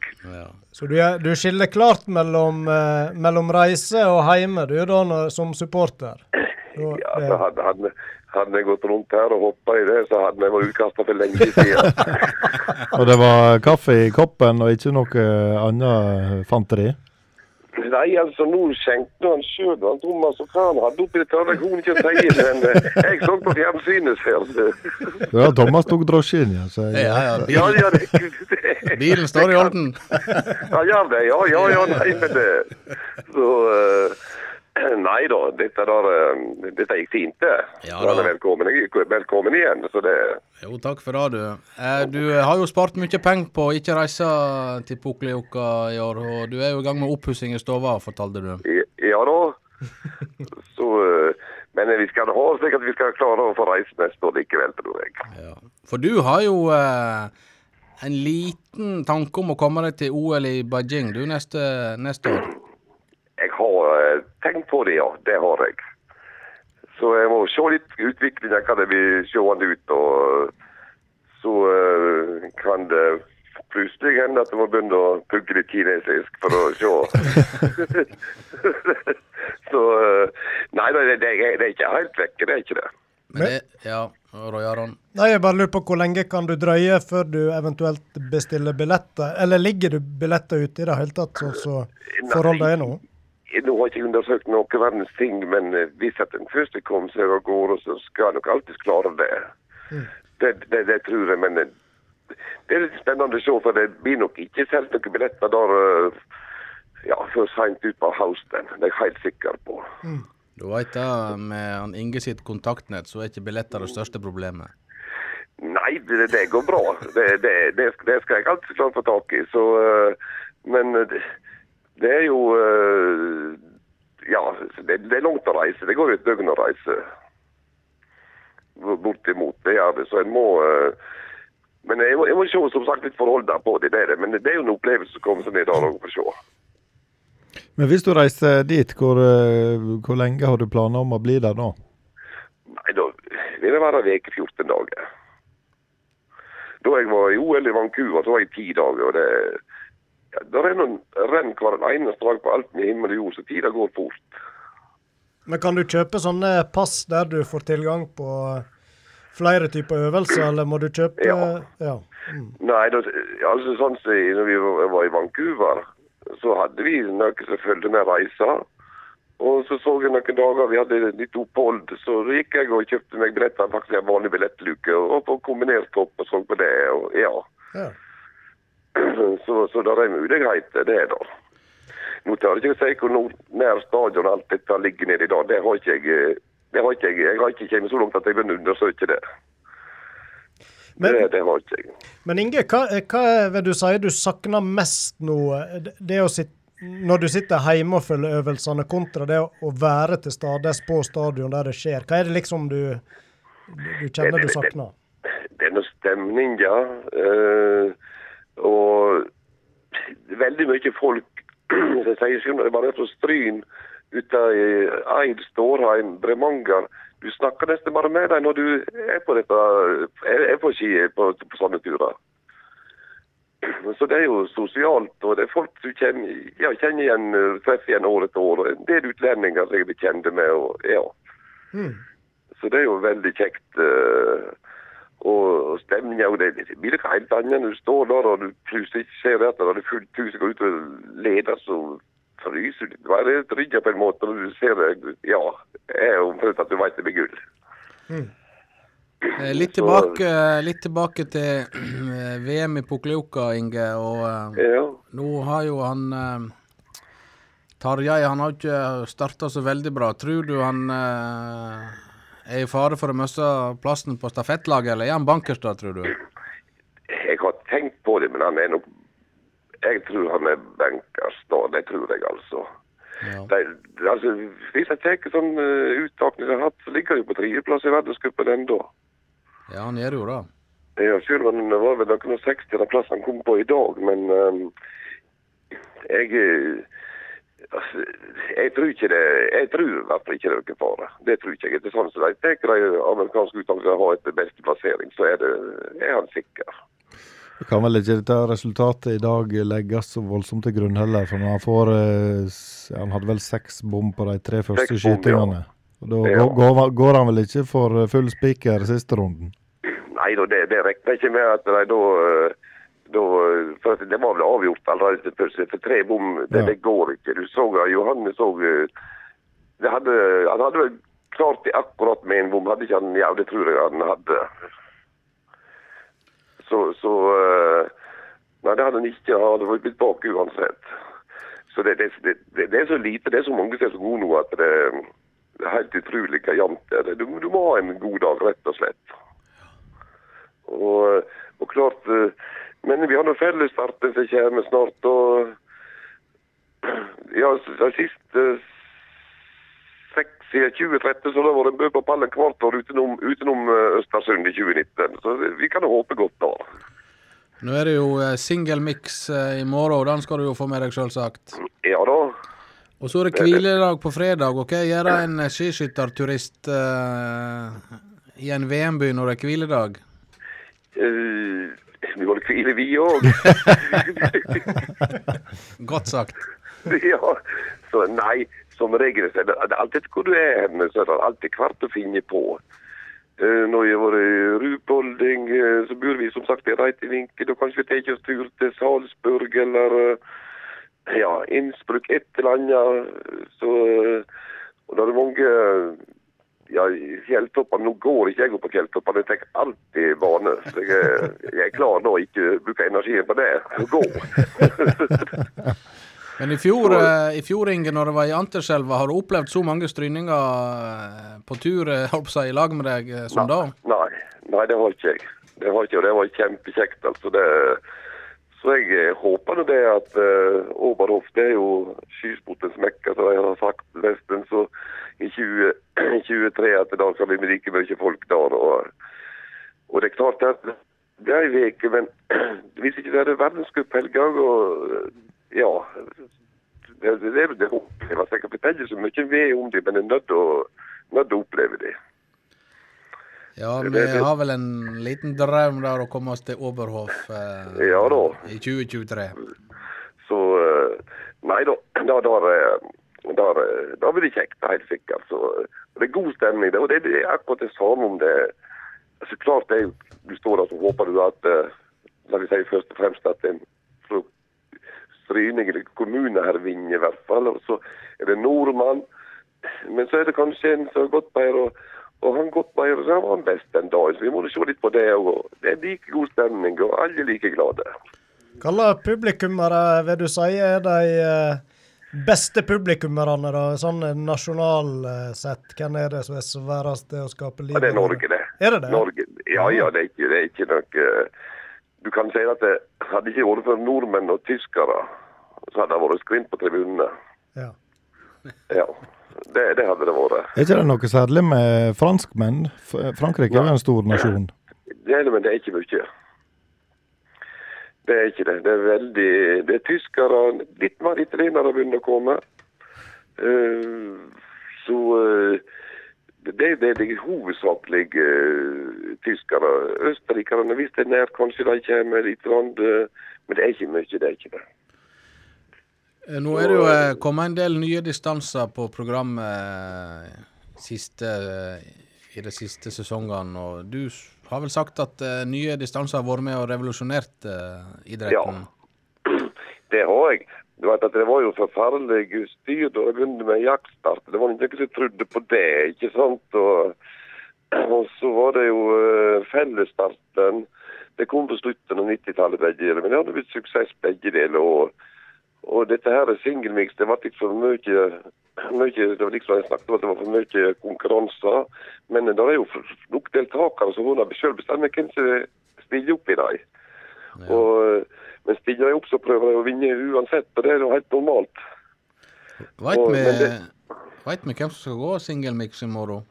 Så du, er, du skiller klart mellom, eh, mellom reise og heime, du da, når, som supporter? Da, Ja, det- han, hadde, hadde, jeg gått rundt her og hoppa i det, så hadde jeg vært utkasta for lenge siden. Og det var kaffe i koppen og ikke noe annet fanteri? Nei, altså, nå skjenkte han sjøl, han Thomas, og hva han hadde oppi det tørre, kunne ikke si, men eh, jeg så på fjernsynet selv. Ja, Thomas tok drosje inn, ja. Så jeg, Ja, ja. Ja, ja, det, det. Bilen står i orden. Ja, ja, det. Ja, ja, ja, nei, men det Så eh, Nei da, dette der eh, Dette gikk fint, det. Ja da. velkommen, velkommen igjen. Så det Jo, takk for det, du. Eh, du har jo spart mye penger på å ikke reise til Pukkeliuka i år, og du er jo i gang med oppussing i stova, fortalte du. Ja da. Så eh, Men vi skal ha slik at vi skal klare å få reise neste år likevel, tror jeg. For du har jo eh, en liten tanke om å komme deg til OL i Beijing du neste, neste år. Jeg har eh, tenkt på det, ja. Det har jeg. Så jeg må se litt utviklinga, hva det vil seende ut. Og så uh, kan det plutselig hende at jeg må begynne å pugge litt kinesisk for å se. så uh, Nei, det, det, det er ikke helt vekke, det er ikke det. Men det, ja, Roy Aron. Nei, jeg bare lurer på hvor lenge kan du drøye før du eventuelt bestiller billetter? Eller ligger du billetter ute i det hele tatt, sånn som forholdet er nå? Nå har jeg ikke undersøkt noe verdens ting, men eh, hvis at den første kommer seg av gårde, så skal jeg nok alltid klare det. Det, det, det tror jeg, men det, det er litt spennende å se, for det blir nok ikke solgt noen billetter der eh, ja, før seint utpå høsten. Det er jeg helt sikker på. Du veit det, med han Inge sitt kontaktnett, så er ikke billetter det største problemet. Nei, det, det går bra. Det, det, det, det skal jeg alltid klare å få tak i. Så, eh, men eh, det, er jo eh, Ja, det, det er langt å reise. Det går jo et døgn å reise. Bortimot. Det gjør det. Så en må eh, Men jeg må, jeg må se som sagt litt forholdene på det. det, er det. Men det er jo en opplevelse som kommer seg ned der og få se. Men hvis du reiser dit, hvor, eh, hvor lenge har du planer om å bli der da? Nei, da vil det være en uke 14 dager. Da jeg var i OL i Vancouver, så var jeg ti dager. og det ja, Det er noen renn hver eneste dag på alt med himmel og jord, så tida går fort. Men kan du kjøpe sånne pass der du får tilgang på flere typer øvelser, eller må du kjøpe Ja. ja. Mm. Nei, det, altså sånn som så, når vi var i Vancouver, så hadde vi noe som fulgte med reisa. Og så så jeg noen dager vi hadde litt opphold, så gikk jeg og kjøpte meg billetter faktisk en vanlig billettluke, og på kombinert topp og så på det, og ja. Ja. Så, så det er muligheter, det det. Nå tør jeg ikke si hvor nær stadion alt dette ligger nede i dag. Det har ikke jeg eh, det har ikke jeg, jeg har ikke kommet så langt at jeg begynner å undersøke det. Men- det. Det har ikke jeg. Men Inge, hva, hva vil du si du savner mest nå? Det- Det å sitte, når du sitter hjemme og følger øvelsene, kontra det å, være til stades på stadion der det skjer. Hva er det liksom du, du, du kjenner du savner? Det er noe stemning, ja. Eh, og veldig mye folk som sier selv, når jeg bare er fra Stryn, ute i Eid, Stårheim, Bremanger Du snakker nesten bare med dem når du er på dette, er, på ski på, på sånne turer. Så det er jo sosialt, og det er folk du kjenner, ja, kjenner igjen, eh, treffer igjen år etter år. og En del utlendinger som jeg blir kjent med. og ja. Mm. Så det er jo veldig kjekt. eh, Og stemninga og det, det blir noe helt annet når du står der og du plutselig ser at det er fullt hus går ut og leder, så fryser du. Er trygg på en måte når du ser det. Ja, jeg er omtrent at du vet det blir gull. Mm. Litt tilbake, litt tilbake til eh, VM i Pukleuka, Inge. Og eh, Ja. nå har jo han eh, Tarjei han har ikke starta så veldig bra. Tror du han eh, er i fare for å miste plassen på stafettlaget, eller er han bankers da, tror du? Jeg har tenkt på det, men han er nok Jeg tror han er bankers da. Det tror jeg, altså. Ja. Det, altså hvis jeg tar sånn uh, uttakning jeg har hatt, så ligger han jo på tredjeplass i verdenscupen ennå. Ja, han gjør jo det. Ja, selv om han var vel noen og 60. plassen han kom på i dag, men um, jeg eh, altså, jeg tror ikke det Jeg tror i hvert fall ikke det er noen fare. Det tror ikke jeg. Det er sånn som de tar de amerikanske utdannelsene har etter beste plassering, så er, det, er han sikker. Det kan vel ikke dette resultatet i dag legges så voldsomt til grunn heller, for når han får eh, Han hadde vel seks bom på de tre første skytingene. ja. Da Ja. går, går, han vel ikke for eh, full spiker siste runden? Nei da, det, det regner ikke med at de da eh, da, for Det var vel avgjort allerede. For tre bom, det, Ja. det går ikke. Du så Johanne så eh, det hadde, Han hadde vel klart det akkurat med en bom, hadde ikke han? Ja, det tror jeg han hadde. Så, så eh, Nei, det hadde han ikke. Han hadde blitt bak uansett. Så det, det, det, det er så lite, det er så mange som er så gode nå at det, er helt utrolig hvor jevnt det er. Du, du må ha en god dag, rett og slett. Og, og klart eh, Men vi har nå fellesstarten som kommer snart, og Ja, de siste seks siden 2013 så har det vært en bø på pallen hvert år utenom, utenom eh, Østersund i 2019. Så vi kan håpe godt da. Nå er det jo single singelmix eh, i morgen, og den skal du jo få med deg, selvsagt. Ja da. Og så er det hviledag på fredag. ok? Gjør en eh, skiskytterturist uh, i en VM-by når det er hviledag? Eh, vi holder hvile, vi òg. Godt sagt. ja. Så nei, som regel så er det, det alltid hvor du er hen, så er det alltid hvert å finne på. Eh, når jeg var i Rupolding, eh, så bor vi som sagt i Reitevinke. Da kanskje vi tar oss tur til Salzburg eller eh, ja, Innsbruck, et eller annet. Så, og da er det mange ja, fjelltopper Nå går ikke jeg opp på fjelltoppene, jeg tar alltid vane. Så jeg, jeg er klar da ikke bruker energien på det. Å gå. Men i fjor, eh, i fjor Inge, når det var i Anterselva, har du opplevd så mange stryninger eh, på tur eh, å si, i lag med deg som som da? Nei, nei, det har ikke jeg. Det har ikke, og det var kjempekjekt. altså. Det, så jeg eh, håper nå det at uh, Oberhof det er jo skisportens mekka, som de har sagt nesten. Så i 20, 23 at da skal vi med like mye folk der. Og, og det er klart at det er ei uke, men hvis ikke det er verdenscuphelga og ja det, det, det, det oppleves. Jeg kan fortelle så mye ved om det, men jeg er nødt til å, nødt å oppleve det. Ja, vi har vel en liten drøm der å komme oss til Oberhof eh, Ja i 2023. Så eh, Nei da, da, da, da, blir det kjekt, helt sikkert. Så, det er god stemning. Og det, det er akkurat det samme om det altså Klart det er jo Du står der så håper du at eh, La vi si først og fremst at en Stryning eller kommune her vinner, i hvert fall. Og så er det nordmann. Men så er det kanskje en som har gått bedre, og, og han gått bedre, så han var best den dagen. Så vi må se litt på det òg. Det er like god stemning, og alle er like glade. Hvilke publikummere vil du si er de eh, beste publikummerne, da? Sånn nasjonal sett. Hvem er det som er sværest til å skape liv? Ja, det er Norge, det. Er det det? Norge. Ja, ja, det er ikke, det er ikke noe eh, Du kan si at det hadde ikke vært for nordmenn og tyskere, så hadde det vært skvint på tribunene. Ja. Ja, det, det hadde det vært. Er ikke det noe særlig med franskmenn? Frankrike er jo en stor nasjon. Det er det, men det er ikke mye. Det er ikke det. Det er veldig Det er tyskere, litt mer italienere begynner å komme. Uh, så uh, det, det, det er hovedsakelig uh, tyskere. Østerrikerne, hvis det er nært, kanskje de kommer litt. eh, Men det er ikke mye, det er ikke det. Nå er det jo kommet en del nye distanser på programmet siste, i de siste sesongene, og du har vel sagt at uh, nye distanser har vært med og revolusjonert uh, idretten. Det har jeg. Du vet at Det var jo forferdelig styr da jeg begynte med jaktstart. Det var ingen som trodde på det. ikke sant? Og, og så var det jo uh, fellesstarten. Det kom på slutten av 90-tallet, begge deler. Men det hadde blitt suksess, begge deler. Og dette her singelmix, det var ikke for mye, mye Det var liksom jeg snakket om at det var for mye konkurranser. Men det er jo nok deltakere som hun har selv bestemt hvem som stiller opp i dem. Og, men stiller jeg opp, så prøver jeg å vinne uansett, og det er jo helt normalt. Veit vi hvem som skal gå singelmix i morgen?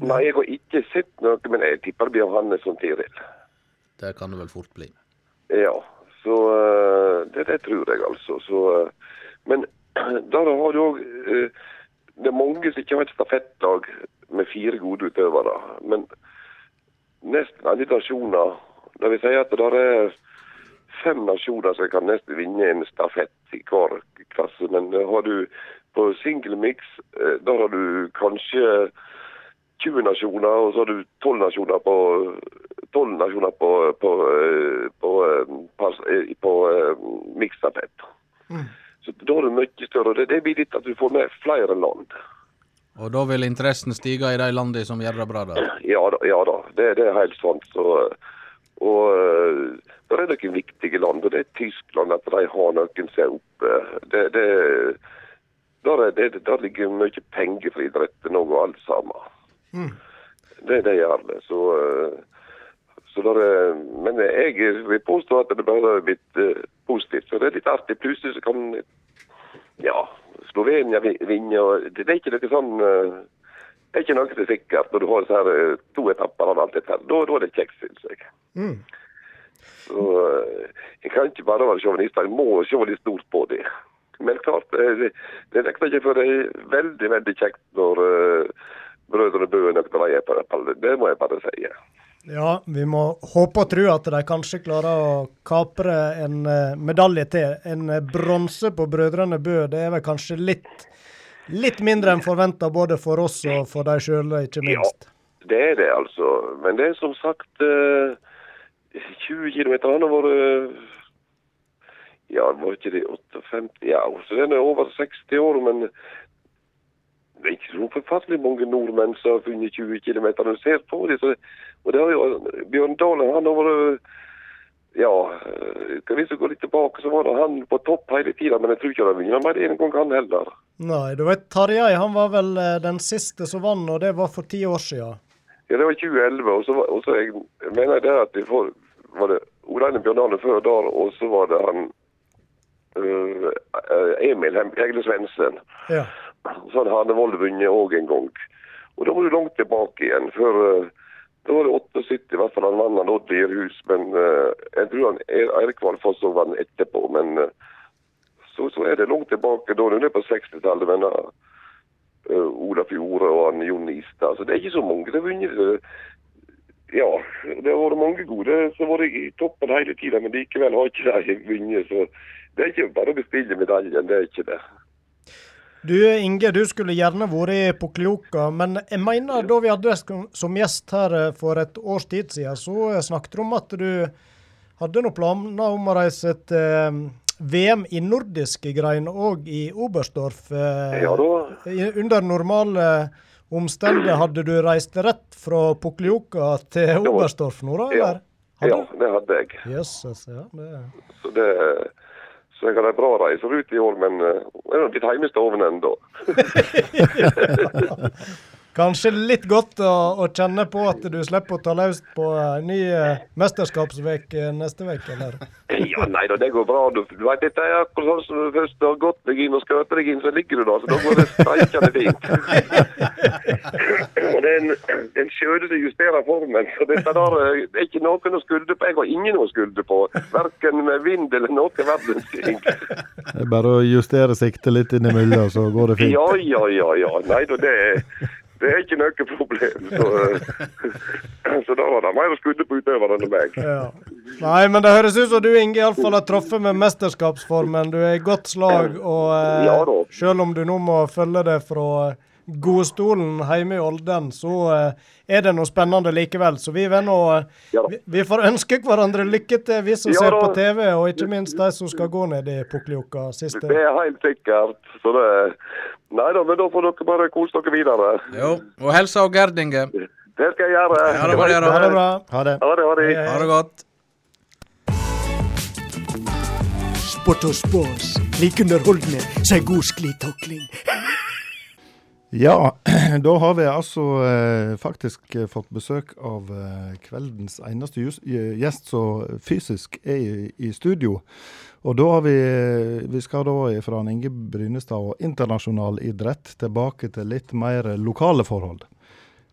Nei, jeg har ikke sett noe, men jeg tipper det blir Hannes og Tiril. Det kan det vel fort bli. Ja, så eh, det, det tror jeg altså. Så, eh, men der har du òg Det er mange som ikke har et stafettlag med fire gode utøvere. Men nesten alle nasjoner Det vil si at det er fem nasjoner som kan nesten vinne en stafett i hver klasse. Men eh, har du på single mix, eh, der har du kanskje 20 nasjoner, og så har du 12 nasjoner på 12 nasjoner på, på, på, på, eh, eh, på eh, Mm. Så da er du mye større. Det, det blir litt at du får med flere land. Og da vil interessen stige i de landene som gjør det bra da? Ja da, ja da. Det, det er helt sant. Så, og eh, det er noen viktige land, og det er Tyskland, at de har noen som oppe. Det, det, der, er, det, der ligger mye penger for idretten og alt sammen. Det, det gjør det. Så, eh, så er, men jeg vil påstå at det bare har blitt eh, positivt. Så det er litt artig. Plutselig så kan ja, Slovenia vi- vinne. Det, det er ikke noe sånn eh, Det er ikke noe som er sikkert når du har så her, to etapper av alt dette. Da, da er det kjekt, syns jeg. Mm. Så Jeg kan ikke bare være sjåvinist, jeg må se litt stort på det. Men klart, det, det nekter ikke for det er veldig, veldig kjekt når uh, brødrene Bø er nøkter vei på det. Det må jeg bare si. Ja, vi må håpe og tro at de kanskje klarer å kapre en eh, medalje til. En eh, bronse på Brødrene Bø, det er vel kanskje litt, litt mindre enn forventa både for oss og for de sjøle, ikke minst. Ja, Det er det, altså. Men det er som sagt eh, 20 km. Har vært Ja, var ikke det 58 Ja, så den er over 60 år, men det er ikke så forferdelig mange nordmenn som har funnet 20 km. Du ser på det, så, og det har jo Bjørn Dalen, han har vært ja, eh, skal vi gå litt tilbake, så var det han på topp hele tida, men jeg tror ikke han vinner mer en gang, han heller. Nei, du vet Tarjei han var vel eh, den siste som vant, og det var for ti år siden. Ja, det var 2011, og så, var- og så jeg, mener jeg det at vi får, var det Oleine Bjørndalen før der, og så var det han øh, Emil Hegle Svendsen. Ja. Så hadde Vold vunnet òg en gang. Og da var du langt tilbake igjen. Før, øh, da var det 78 i hvert fall han vant han Odd Lierhus, men uh, jeg tror han Eirik Valfoss òg vant etterpå. Men uh, så, så er det langt tilbake. Da er det på 60-tallet. Men øh, uh, Ola Fjore og han Jon Istad. Så det er ikke så mange som har vunnet. Ja, det har vært mange gode som har vært i toppen hele tida, men likevel har ikke de vunnet. Så det er ikke bare å bestille medaljen, det er ikke det. Du Inge, du skulle gjerne vært i Poklioka, men jeg mener da vi hadde deg som- gjest her eh, for et års tid siden, så eh, snakket du om at du hadde noen planer om å reise til eh, VM i nordiske grein og i Oberstdorf. Ja da. Under normale omstendigheter hadde du reist rett fra Poklioka til Oberstdorf nå, da? Ja, eller? ja det hadde jeg. Jesus, ja. Det. Så, det, så jeg hadde ei bra reiserute i år, men uh, jeg er nå litt hjemme i stoven ennå. Kanskje litt godt å, å kjenne på at du slipper å ta løst på en ny uh, mesterskapsveke neste uke, eller? Ja, nei da, det går bra. Du, du vet, dette er akkurat sånn som du først har gått deg inn og skøtet deg inn, så ligger du da. Så da går det streikende fint. og det er en, en skjøde som justerer formen. Så dette der eh, det er ikke noen å skylde på. Jeg har ingen å skylde på. Verken med vind eller noe verdens ting. Det er bare å justere siktet litt innimellom, så går det fint. Ja, ja, ja, ja. Nei da, det er det er ikke noe problem. Så, eh, så da var det mer skudde på utøveren enn meg. Ja. Nei, men det høres ut som du Inge iallfall har truffet med mesterskapsformen. Du er i godt slag, og eh, Ja selv om du nå må følge det fra godstolen hjemme i Olden, så eh, er det noe spennende likevel. Så vi, nå, ja, vi, vi får ønske hverandre lykke til, vi som Ja ser på TV, og ikke minst de som skal gå ned i Pukkeliukka siste. Det er helt sikkert. Så det Nei da, men da får dere bare kose dere videre. Jo, og helsa og Gerd, Inge. Det skal jeg gjøre. Ja, det bare, du. Ha det bra. Ha det. Ha det, ha det. Ha det godt. Sport og spås, Like underholdende som ei god sklitakling. Ja, da har vi altså eh, faktisk eh, fått besøk av eh, kveldens eneste eh, gjest som fysisk er i, i studio. Og da har vi Vi skal da fra Inge Brynestad og internasjonal idrett tilbake til litt mer lokale forhold.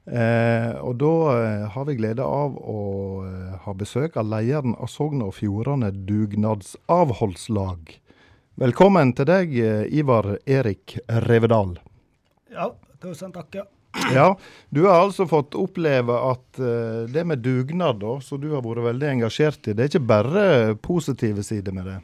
Eh, og da eh, har vi glede av å eh, ha besøk av lederen av Sogn og Fjordane dugnadsavholdslag. Velkommen til deg, eh, Ivar Erik Revedal. Ja, tusen takk. ja. Ja, du har altså fått oppleve at det med dugnad, da, som du har vært veldig engasjert i, det er ikke bare positive sider med det.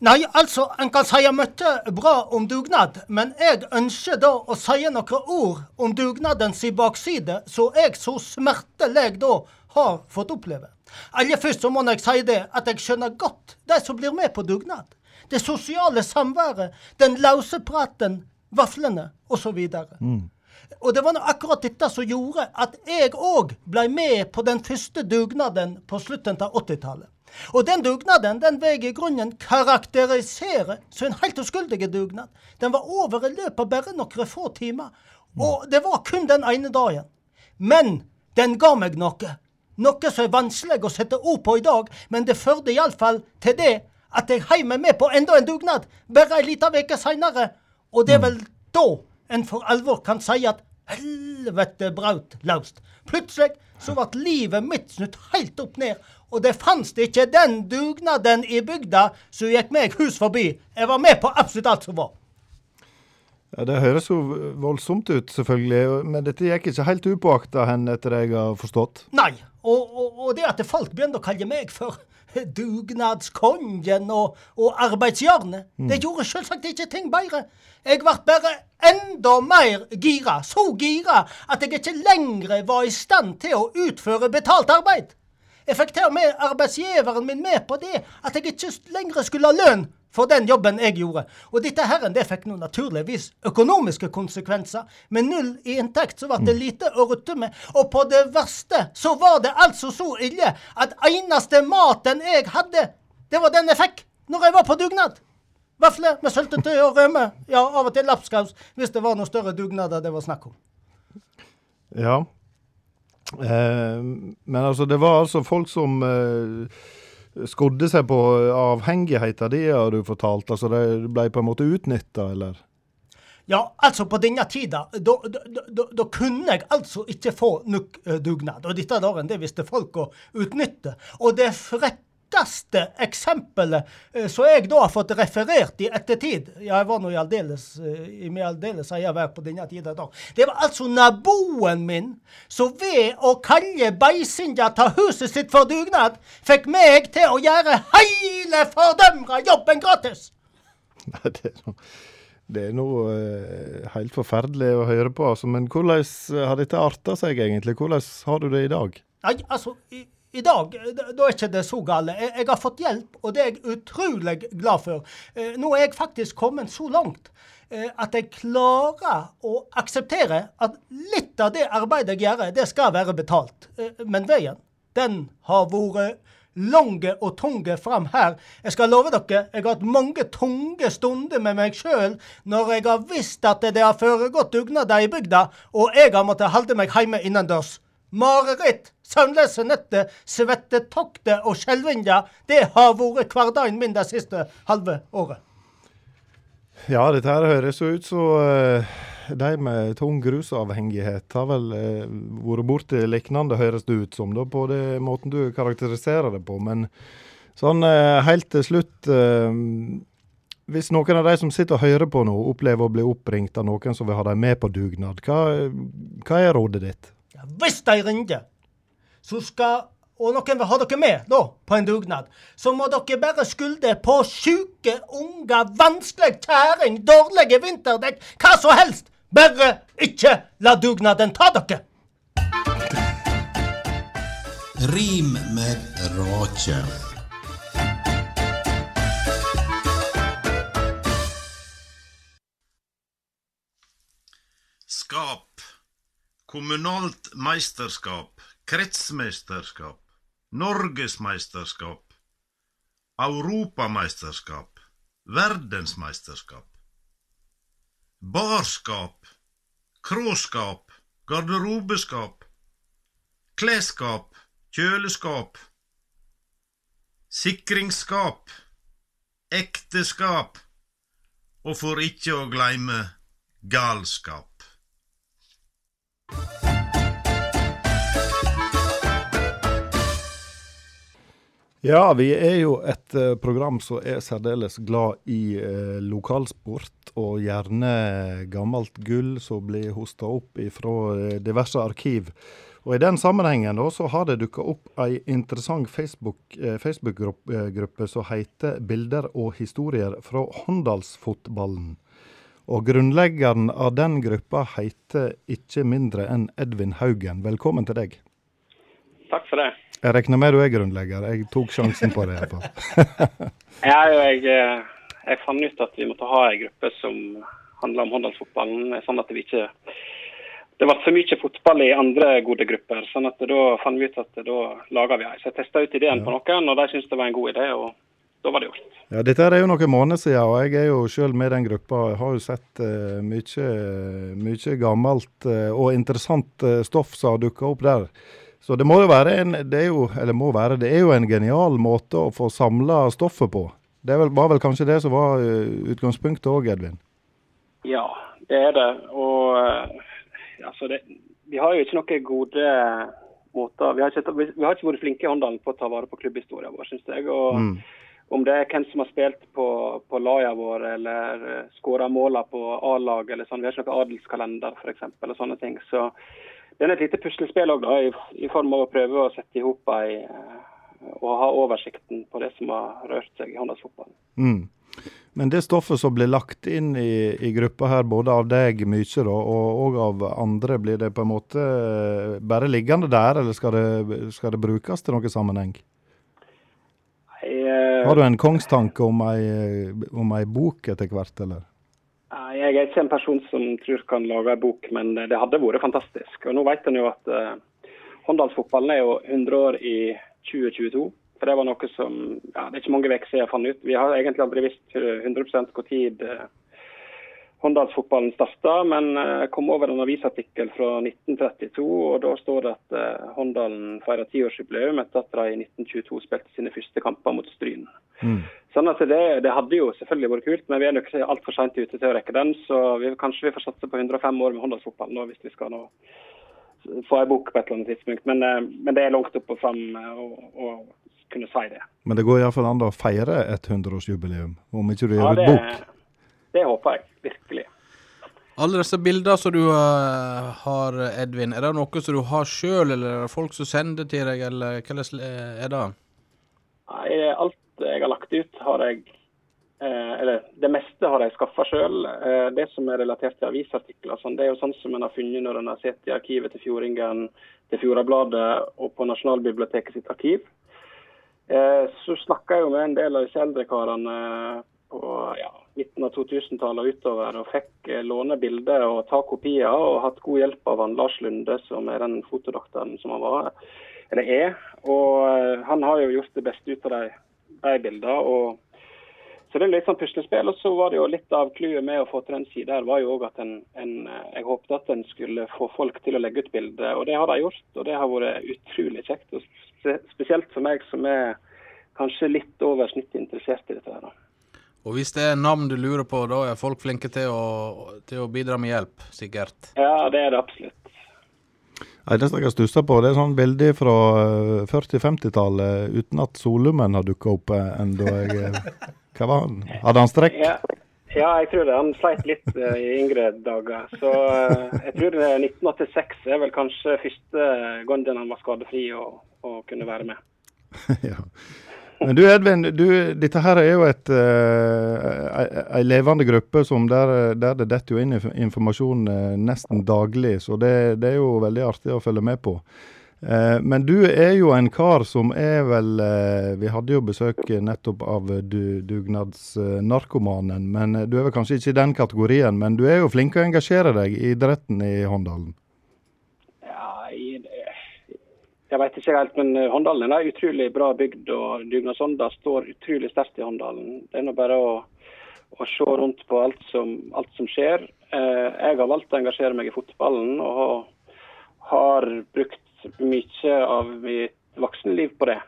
Nei, altså, en kan si mye bra om dugnad, men jeg ønsker da å si noen ord om dugnadens bakside, så jeg så smertelig da har fått oppleve. Aller først så må jeg si det at jeg skjønner godt de som blir med på dugnad. Det sosiale samværet, den løse praten, vaflene osv. Og det var nå akkurat dette som gjorde at jeg òg ble med på den første dugnaden på slutten av 80-tallet. Og den dugnaden den vil i grunnen karakterisere som en helt uskyldig dugnad. Den var over i løpet av bare noen få timer. Og det var kun den ene dagen. Men den ga meg noe. Noe som er vanskelig å sette ord på i dag, men det førte iallfall til det at jeg heiv meg med på enda en dugnad bare ei lita uke seinere. Og det er vel da en for alvor kan si at helvete braut laust. Plutselig så ble livet mitt snudd helt opp ned, og det fantes ikke den dugnaden i bygda som gikk meg hus forbi. Jeg var med på absolutt alt som var. Ja, Det høres jo voldsomt ut, selvfølgelig, men dette gikk ikke helt upåakta hen, etter det jeg har forstått. Nei, og, og, og det at folk begynte å kalle meg for dugnadskongen og, og arbeidsjernet, det gjorde selvsagt ikke ting bedre. Jeg ble bare enda mer gira, så gira at jeg ikke lenger var i stand til å utføre betalt arbeid. Jeg fikk til og med arbeidsgiveren min med på det, at jeg ikke lenger skulle ha lønn for den jobben jeg gjorde. Og dette herren, det fikk nå naturligvis økonomiske konsekvenser. Med null i inntekt så ble det lite å rutte med. Og på det verste så var det altså så ille at eneste maten jeg hadde, det var den jeg fikk når jeg var på dugnad. Vafler med syltetøy og rømme. Ja, av og til lapskaus hvis det var noen større dugnader det var snakk om. Ja. Eh, men altså, det var altså folk som eh, skodde seg på avhengigheten de har du fortalt. Altså, de ble på en måte utnytta, eller? Ja, altså på denne tida, da, kunne jeg altså ikke få nok dugnad. Og dette dagen, det visste folk å utnytte. Og det frekkeste eksempelet eh, som jeg da har fått referert i ettertid, ja, jeg var nå i aldeles, eh, i min aldeles eie vær på denne tida da, det var altså naboen min som ved å kalle beisinja ta huset sitt for dugnad, fikk meg til å gjøre hele fordømra jobben gratis. Nei, det er noe, det er noe eh, helt forferdelig å høre på. Altså. Men hvordan har dette arta seg egentlig? Hvordan har du det i dag? Nei, altså, i, dag da da er ikke det så galt. Jeg, har fått hjelp, og det er jeg utrolig glad for. Eh, nå er jeg faktisk kommet så langt eh, at jeg klarer å akseptere at litt av det arbeidet jeg gjør, det skal være betalt. Eh, men veien, den har vært lange og tunge fram her. Jeg skal love dere, jeg har hatt mange tunge stunder med meg sjøl når jeg har visst at det har foregått dugnader i bygda, og jeg har måttet holde meg hjemme innendørs. Mareritt, søvnløse netter, svettetokter og skjelvinger, det har vært hverdagen min det siste halve året. Ja, dette her høres jo ut som eh, de med tung rusavhengighet har vel uh, vært borti lignende, høres det ut som, da, på den måten du karakteriserer det på. Men sånn eh, helt til slutt eh, Hvis noen av de som sitter og hører på nå, opplever å bli oppringt av noen som vil ha dem med på dugnad, hva, hva er rådet ditt? Hvis de ringer, så skal og noen vil ha dere med da, på en dugnad, så må dere bare skylde på sjuke unger, vanskelig kjæring, dårlige vinterdekk, hva som helst, Bare ikke la dugnaden ta dere! Rim med rake. Skap. Kommunalt meisterskap. Kretsmesterskap. Norgesmeisterskap. Europameisterskap. Verdensmeisterskap. Barskap. Kråskap. Garderobeskap. Klesskap. Kjøleskap. Sikringsskap. Ekteskap. Og for ikke å gleime galskap. Ja, vi er jo et eh, program som er særdeles glad i eh, lokalsport, og gjerne gammelt gull som blir hosta opp fra eh, diverse arkiv. Og I den sammenhengen da, så har det dukka opp ei interessant Facebook- eh, Facebook-gruppe som heter 'Bilder og historier fra Håndalsfotballen'. Og Grunnleggeren av den gruppa heter ikke mindre enn Edvin Haugen. Velkommen til deg. Takk for det. Jeg regner med du er grunnlegger. Jeg tok sjansen på det. i hvert. Ja, jeg, eh, jeg fant ut at vi måtte ha en gruppe som handler om håndballfotballen. Sånn at vi ikke Det ble for mye fotball i andre gode grupper. sånn at Da fant vi ut at da lager vi ei. Så jeg testa ut ideen på noen, og de syntes det var en god idé. og da var det gjort. Ja, Dette er jo noen måneder siden, og jeg er jo selv med den gruppa. Jeg har jo sett uh, mye, mye gammelt uh, og interessant uh, stoff som har dukka opp der. Så det må jo være en det er jo, eller må være, det er jo en genial måte å få samla stoffet på. Det vel, var vel kanskje det som var utgangspunktet òg, Edvin? Ja, det er det. Og altså det, vi har jo ikke noen gode måter Vi har ikke, vi, vi har ikke vært flinke i Håndalen på å ta vare på klubbhistorien vår, syns jeg. og Mm. Om det er hvem som har spilt på, på laga vår eller skåra måla på A-lag eller sånn. Vi har ikke noen adelskalender f.eks. og sånne ting. Så det er et lite puslespill òg, i, i form av å prøve å sette i hop ei eh, og ha oversikten på det som har rørt seg i håndballfotballen. Mm. Men det stoffet som blir lagt inn i, i gruppa her, både av deg mye da, og, og av andre, blir det på en måte eh, bare liggende der, eller skal det, skal det brukes til noen sammenheng? Eh, Har du en kongstanke om ei, om ei bok etter hvert, eller? Nei, Jeg er ikke en person som tror kan lage en bok, men det hadde vært fantastisk. Og Nå vet en jo at uh, håndballfotballen er jo 100 år i 2022. For Det var noe som ja, det er ikke mange uker siden jeg fant ut. Vi har egentlig aldri visst 100% hvor tid uh, håndballfotballen starta, men jeg kom over en avisartikkel fra 1932, og da står det at uh, Håndalen feirer tiårsjubileum etter at de i 1922 spilte sine første kamper mot Stryn. Mm. Sånn at det, det hadde jo selvfølgelig vært kult, men vi er nok altfor seint ute til å rekke den. Så vi, kanskje vi får satse på 105 år med Håndalsfotballen hvis vi skal nå få ei bok på et eller annet tidspunkt. Men, eh, men det er langt opp og fram eh, å, kunne si det. Men det går iallfall an å feire et 100-årsjubileum, om ikke du gjør ja, ut bok. det håper jeg. Alle disse bildene som du uh, har, Edvin, er det noe som du har sjøl, eller er det folk som sender til deg, eller hvordan er det? Nei, alt jeg har lagt ut, har jeg eh, Eller det meste har jeg skaffa sjøl. Eh, det som er relatert til avisartikler, sånn, det er jo sånn som en har funnet når en har sett i arkivet til Fjordingen, til Fjordabladet og på Nasjonalbiblioteket sitt arkiv. Eh, så snakka jeg jo med en del av disse eldre karene på ja, midten av 2000-tallet og utover, og fikk eh, låne bilder og ta kopier, og hatt god hjelp av han Lars Lunde, som er den fotodoktoren som han var, eller er. Og eh, han har jo gjort det beste ut av de, de bildene. og så det er litt sånn puslespill. Og så var det jo litt av clouet med å få til den sida her, var jo òg at en, en, jeg håpet at en skulle få folk til å legge ut bilder. Og det har de gjort, og det har vært utrolig kjekt. Og spesielt for meg som er kanskje litt over snittet interessert i dette her. da. Og hvis det er navn du lurer på, da er folk flinke til å, til å bidra med hjelp, sikkert. Ja, det er det absolutt. Det jeg har stussa på, det er sånn bilde fra eh, 40-50-tallet uten at Solumen har dukka opp eh, ennå. Hva var han? Hadde han strekk? Ja, ja, jeg tror det. Han sleit litt eh, i yngre dager. Så eh, jeg tror det er 1986 er vel kanskje første gangen han var skadefri og, og kunne være med. ja. Men du Edvin, du, dette her er jo et, uh, ei levende gruppe som der, der det detter jo inn inf- informasjon uh, nesten daglig. Så det, det er jo veldig artig å følge med på. Uh, men du er jo en kar som er vel Vi hadde jo besøk nettopp av du, dugnadsnarkomanen. Men du er vel kanskje ikke i den kategorien. Men du er jo flink å engasjere deg i idretten i Håndalen. Ja, i, jeg vet ikke helt, men eh, Håndalen er utrolig bra bygd, og Dugnadsånda står utrolig sterkt i Håndalen. Det er nå bare å, å se rundt på alt som, alt som skjer. Eh, jeg har valgt å engasjere meg i fotballen, og har, brukt mye av mitt voksenliv på det.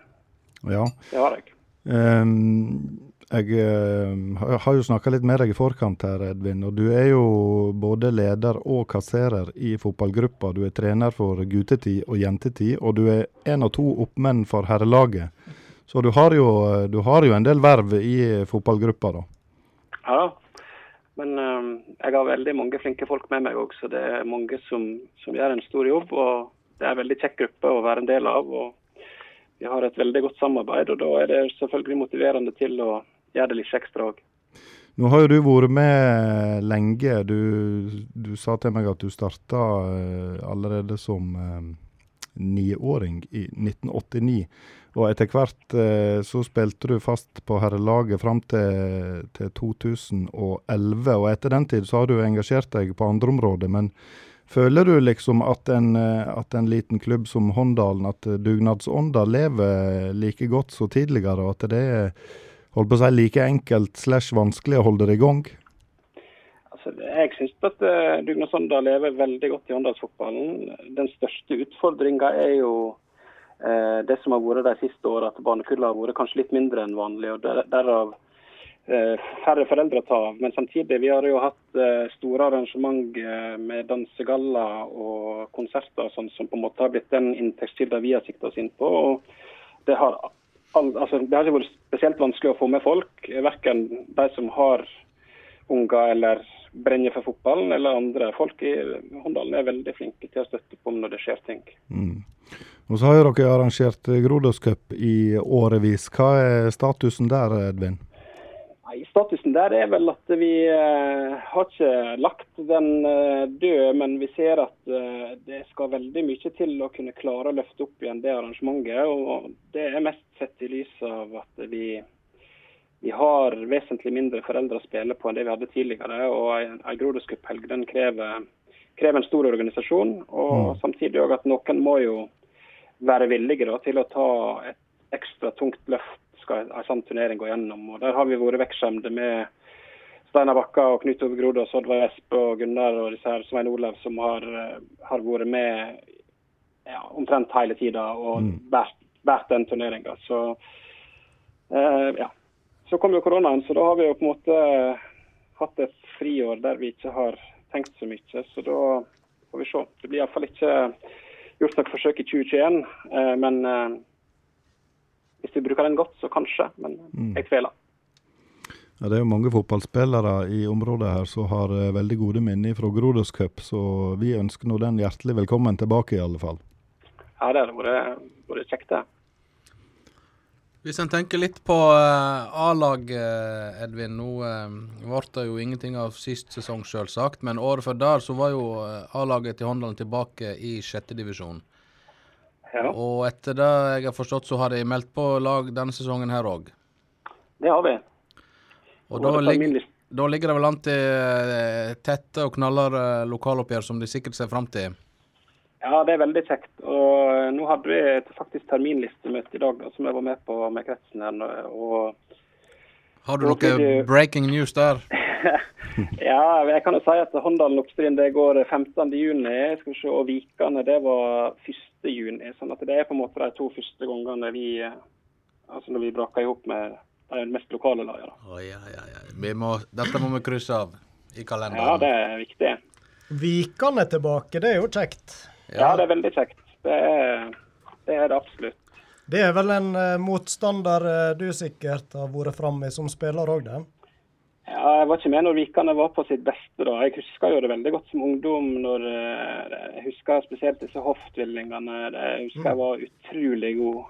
Ja. Det har jeg. Ehm, jeg eh, har- jo snakka litt med deg i forkant her, Edvin. Og du er jo både leder og kasserer i fotballgruppa. Du er trener for guttetid og jentetid, og du er en av to oppmenn for herrelaget. Så du har jo, du har jo en del verv i fotballgruppa, da. Ja da. Men eh, jeg har veldig mange flinke folk med meg òg, så det er mange som, som gjør en stor jobb. og Det er en veldig kjekk gruppe å være en del av. og Vi har et veldig godt samarbeid, og da er det selvfølgelig motiverende til å gjøre det litt ekstra òg. Nå har jo du vært med lenge. Du, du sa til meg at du starta eh, allerede som eh, niåring i 1989. Og etter hvert eh, så spilte du fast på herrelaget fram til, til 2011. Og etter den tid så har du engasjert deg på andre områder. Men føler du liksom at en, at en liten klubb som Håndalen, at dugnadsånda lever like godt som tidligere, og at det er holdt på å si, like enkelt slash vanskelig å holde det i gang? Altså, jeg syns at uh, Dugnadsånda lever veldig godt i Åndalsfotballen. Den største utfordringa er jo uh, det som har vært de siste åra, at barnekullet har vært kanskje litt mindre enn vanlig. og der, Derav eh, færre foreldre å ta av. Men samtidig, vi har jo hatt eh, store arrangement eh, med dansegaller og konserter sånn, som på en måte har blitt den inntektskilden vi har sikta oss inn på. og det har, all, altså, det har ikke vært spesielt vanskelig å få med folk, verken de som har unger eller brenner for fotballen, eller andre. Folk i Håndalen er veldig flinke til å støtte på når det skjer ting. Mm. Og så har jo dere arrangert Grodåscup i årevis. Hva er statusen der, Edvin? Nei, Statusen der er vel at vi eh, har ikke lagt den eh, død, men vi ser at eh, det skal veldig mye til å kunne klare å løfte opp igjen det arrangementet. og Det er mest sett i lys av at vi, vi har vesentlig mindre foreldre å spille på enn det vi hadde tidligere. og En, den krever, krever en stor organisasjon. og Mm. Samtidig også at noen må jo være villige da, til å ta et ekstra tungt løft skal en sånn turnering gå gjennom. og Der har vi vært vekkskjemte med Steinar Bakka og Knut Ove Grodås, Oddvar Espe og Gunnar og disse her, Svein Olav, som har, eh, har vært med ja, omtrent hele tida og Mm. båret båret den turneringa. Så eh, ja. Så kom jo koronaen, så da har vi jo på en måte hatt et friår der vi ikke har tenkt så mye. Så da får vi se. Det blir iallfall ikke gjort noe forsøk i 2021. eh, Men eh, hvis vi bruker den godt, så kanskje. Men Mm. jeg tviler. Ja, det er jo mange fotballspillere i området her som har eh, veldig gode minner fra Grodås Cup, så vi ønsker nå den hjertelig velkommen tilbake, i alle fall. Ja, det hadde vært, vært kjekt, det. Hvis en tenker litt på eh, A-lag, eh, Edvin. Nå uh, ble det jo ingenting av sist sesong, selvsagt. Men året før der så var jo eh, A-laget til Håndalen tilbake i sjette divisjon. Ja. Og etter det jeg har forstått, så har de meldt på lag denne sesongen her òg. Det har vi. Og Og da, lig, da ligger det vel an til eh, tette og knallharde lokaloppgjør som de sikkert ser fram til. Ja, det er veldig kjekt. Og eh, nå hadde vi faktisk terminlistemøte i dag da, som jeg var med på med kretsen her. Og Har du noe breaking news der? ja, jeg kan jo si at Håndalen Oppstryn det går 15. juni, skal vi se, og Vikane det var 1. juni. sånn at det er på en måte de to første gangene vi eh, altså når vi braker i hop med de mest lokale lagene. Oi, ja, ja, ja. Vi må, dette må vi krysse av i kalenderen. Ja, det er viktig. Vikane tilbake, det er jo kjekt. Ja, det er veldig kjekt. Det er det, er det absolutt. Det er vel en eh, motstander eh, du sikkert har vært framme i som spiller òg, det? Ja, jeg var ikke med når Vikane var på sitt beste. da. Jeg husker jo det veldig godt som ungdom. når eh, Jeg husker spesielt disse hofttvillingene. Jeg husker jeg var utrolig god.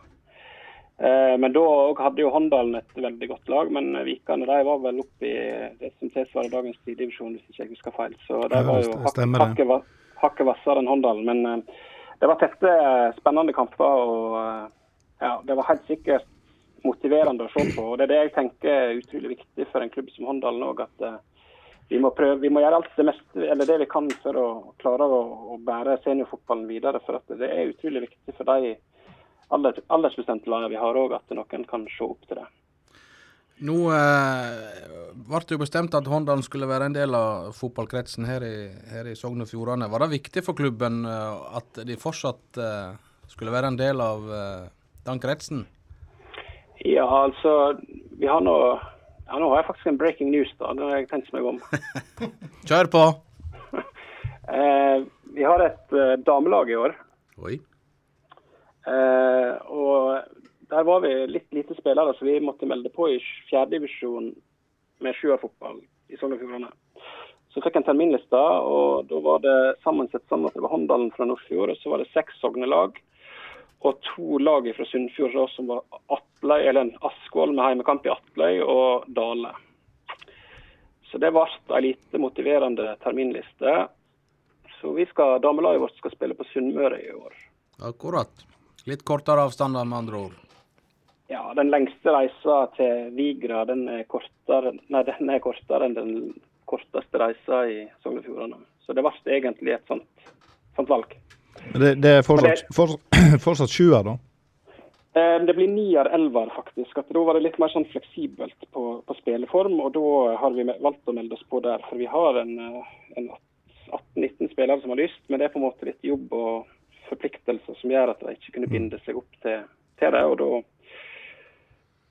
Eh, men da òg hadde jo Håndalen et veldig godt lag, men Vikane de var vel oppe i det som tilsvarer dagens tredjedivisjon, hvis ikke jeg husker feil. Så de var jo det hak. Hakket, va- hvassere enn Håndalen. Men eh, det var tette, eh, spennende kamper, og eh, ja, det var helt sikkert motiverende å se på. Og det er det jeg tenker er utrolig viktig for en klubb som Håndalen òg, at vi må, prøve, vi må gjøre alt det, meste, det vi kan for å klare å, å bære seniorfotballen videre. For det er utrolig viktig for de alder, aldersbestemte lagene vi har òg, at noen kan se opp til det. Nå eh, ble det jo bestemt at Håndalen skulle være en del av fotballkretsen her i, her i Sogn og Fjordane. Var det viktig for klubben eh, at de fortsatt eh, skulle være en del av eh, den kretsen? Ja, altså Vi har nå ja, Nå har jeg faktisk en breaking news, da. Det har jeg tenkt meg om. Kjør på! Eh, vi har et eh, damelag i år. Oi. Eh, og der var vi litt lite spillere, så vi måtte melde på i fjerdedivisjon med sjuerfotball i Sogn og Fjordane. Så jeg en terminliste, og da var det sammensett sånn at det var Håndalen fra Nordfjord, og så var det seks Sognelag. Og to lag fra Sunnfjord som var Atløy, eller en Askvoll med heimekamp i Atløy, og Dale. Så det ble ei lite motiverende terminliste. Så vi skal, damelaget vårt skal spille på Sunnmøre i år. Akkurat. Litt kortere avstander, med andre ord. Ja, den lengste reisa til Vigra den er kortere, nei, den er kortere enn den korteste reisa i Sogn og Fjordane. Så det ble egentlig et sånt, sånt valg. Det, det er fortsatt, fortsatt, fortsatt sjuer, da? Eh, Det blir nier-elver, faktisk. At da var det litt mer sånn fleksibelt på, på spilleform, og da har vi valgt å melde oss på der. For vi har en, eh, en 18-19 spillere som har lyst, men det er på en måte litt jobb og forpliktelser som gjør at de ikke kunne binde seg opp til, til det. og da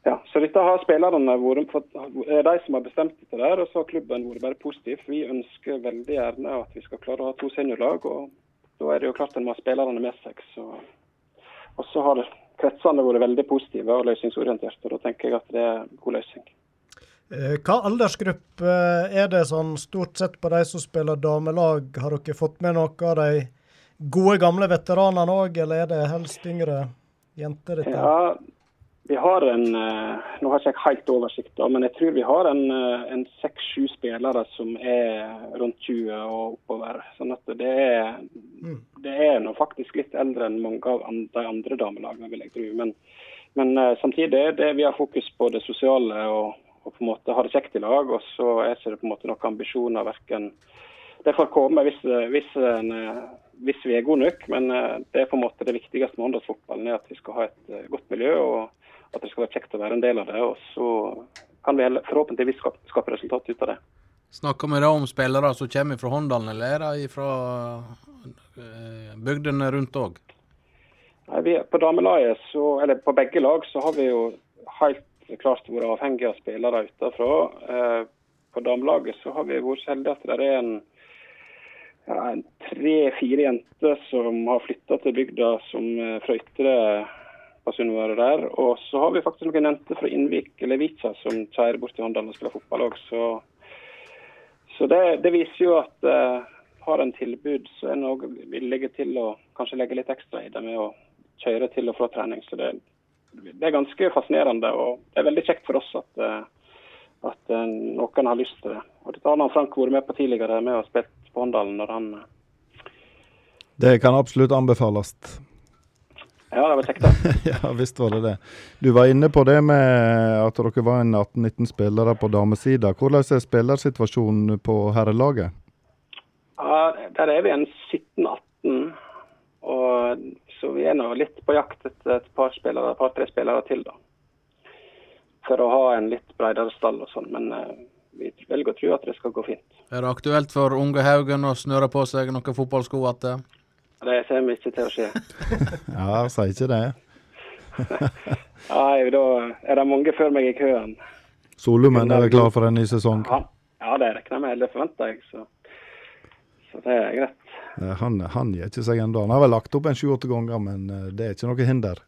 ja, så dette har spillerne vært de som har bestemt dette der, og så har klubben vært bare positiv. Vi ønsker veldig gjerne at vi skal klare å ha to seniorlag, og da er det jo klart en må ha spillerne med seg. Så. Og så har kretsene vært veldig positive og løsningsorienterte, og da tenker jeg at det er en god løsning. Eh, Hva aldersgruppe er det sånn stort sett på de som spiller damelag? Har dere fått med noe av de gode, gamle veteranene òg, eller er det helst yngre jenter? Dette? Ja, vi har en eh, Nå har jeg ikke helt oversikt, men jeg tror vi har en, eh, seks-sju spillere som er rundt 20 og oppover. Sånn at det er, det er nå faktisk litt eldre enn mange av de andre damelagene, vil jeg tro. Men, men eh, samtidig er det vi har fokus på det sosiale og, og på en måte ha det kjekt i lag. Og så er det på en måte noen ambisjoner verken Det får komme hvis, hvis, en, hvis vi er gode nok, men det er på en måte det viktigste med håndballfotballen, er at vi skal ha et godt miljø. og at det skal være kjekt å være en del av det. Og så kan vi forhåpentligvis skape, skape resultat ut av det. Snakker vi da om spillere som kommer fra Håndalen, eller er de fra eh, bygdene rundt òg? På damelaget, så, eller på begge lag, så har vi jo helt klart vært avhengig av spillere utenfra. Eh, på damelaget så har vi vært så heldige at det er en, ja, tre-fire jenter som har flytta til bygda som eh, fra Ytre på Sunnmøre der. Og så har vi faktisk noen jenter fra Innvik eller Vitja som kjører bort til Håndalen og spiller fotball òg. Så, så det, det viser jo at uh, har en tilbud, så er noe villig til å kanskje legge litt ekstra i det med å kjøre til og fra trening. Så det, det er ganske fascinerende, og det er veldig kjekt for oss at, uh, at uh, noen har lyst til det. Og Dette har Frank vært med på tidligere, med å spilt på Håndalen når han Det kan absolutt anbefales. Ja, det var kjekt, da. ja visst var det det. Du var inne på det med at dere var en 18-19 spillere på damesida. Hvordan er spillersituasjonen på herrelaget? Ja, der er vi en 17-18. Og Så vi er nå litt på jakt etter et par spillere, et par-tre spillere til, da. For å ha en litt bredere stall og sånn. Men uh, vi velger å tro at det skal gå fint. Er det aktuelt for unge Haugen å snøre på seg noen fotballsko igjen? Det kommer ikke til å skje. Ja, sa ikke det. Nei, da er det mange før meg i køen. Solumen er klar for en ny sesong. Ja, ja det regner jeg med, Det forventer jeg. Så, så det er greit. Han, han gir ikke seg ennå. Han har vel lagt opp en sju-åtte ganger, men eh, det er ikke noe hinder.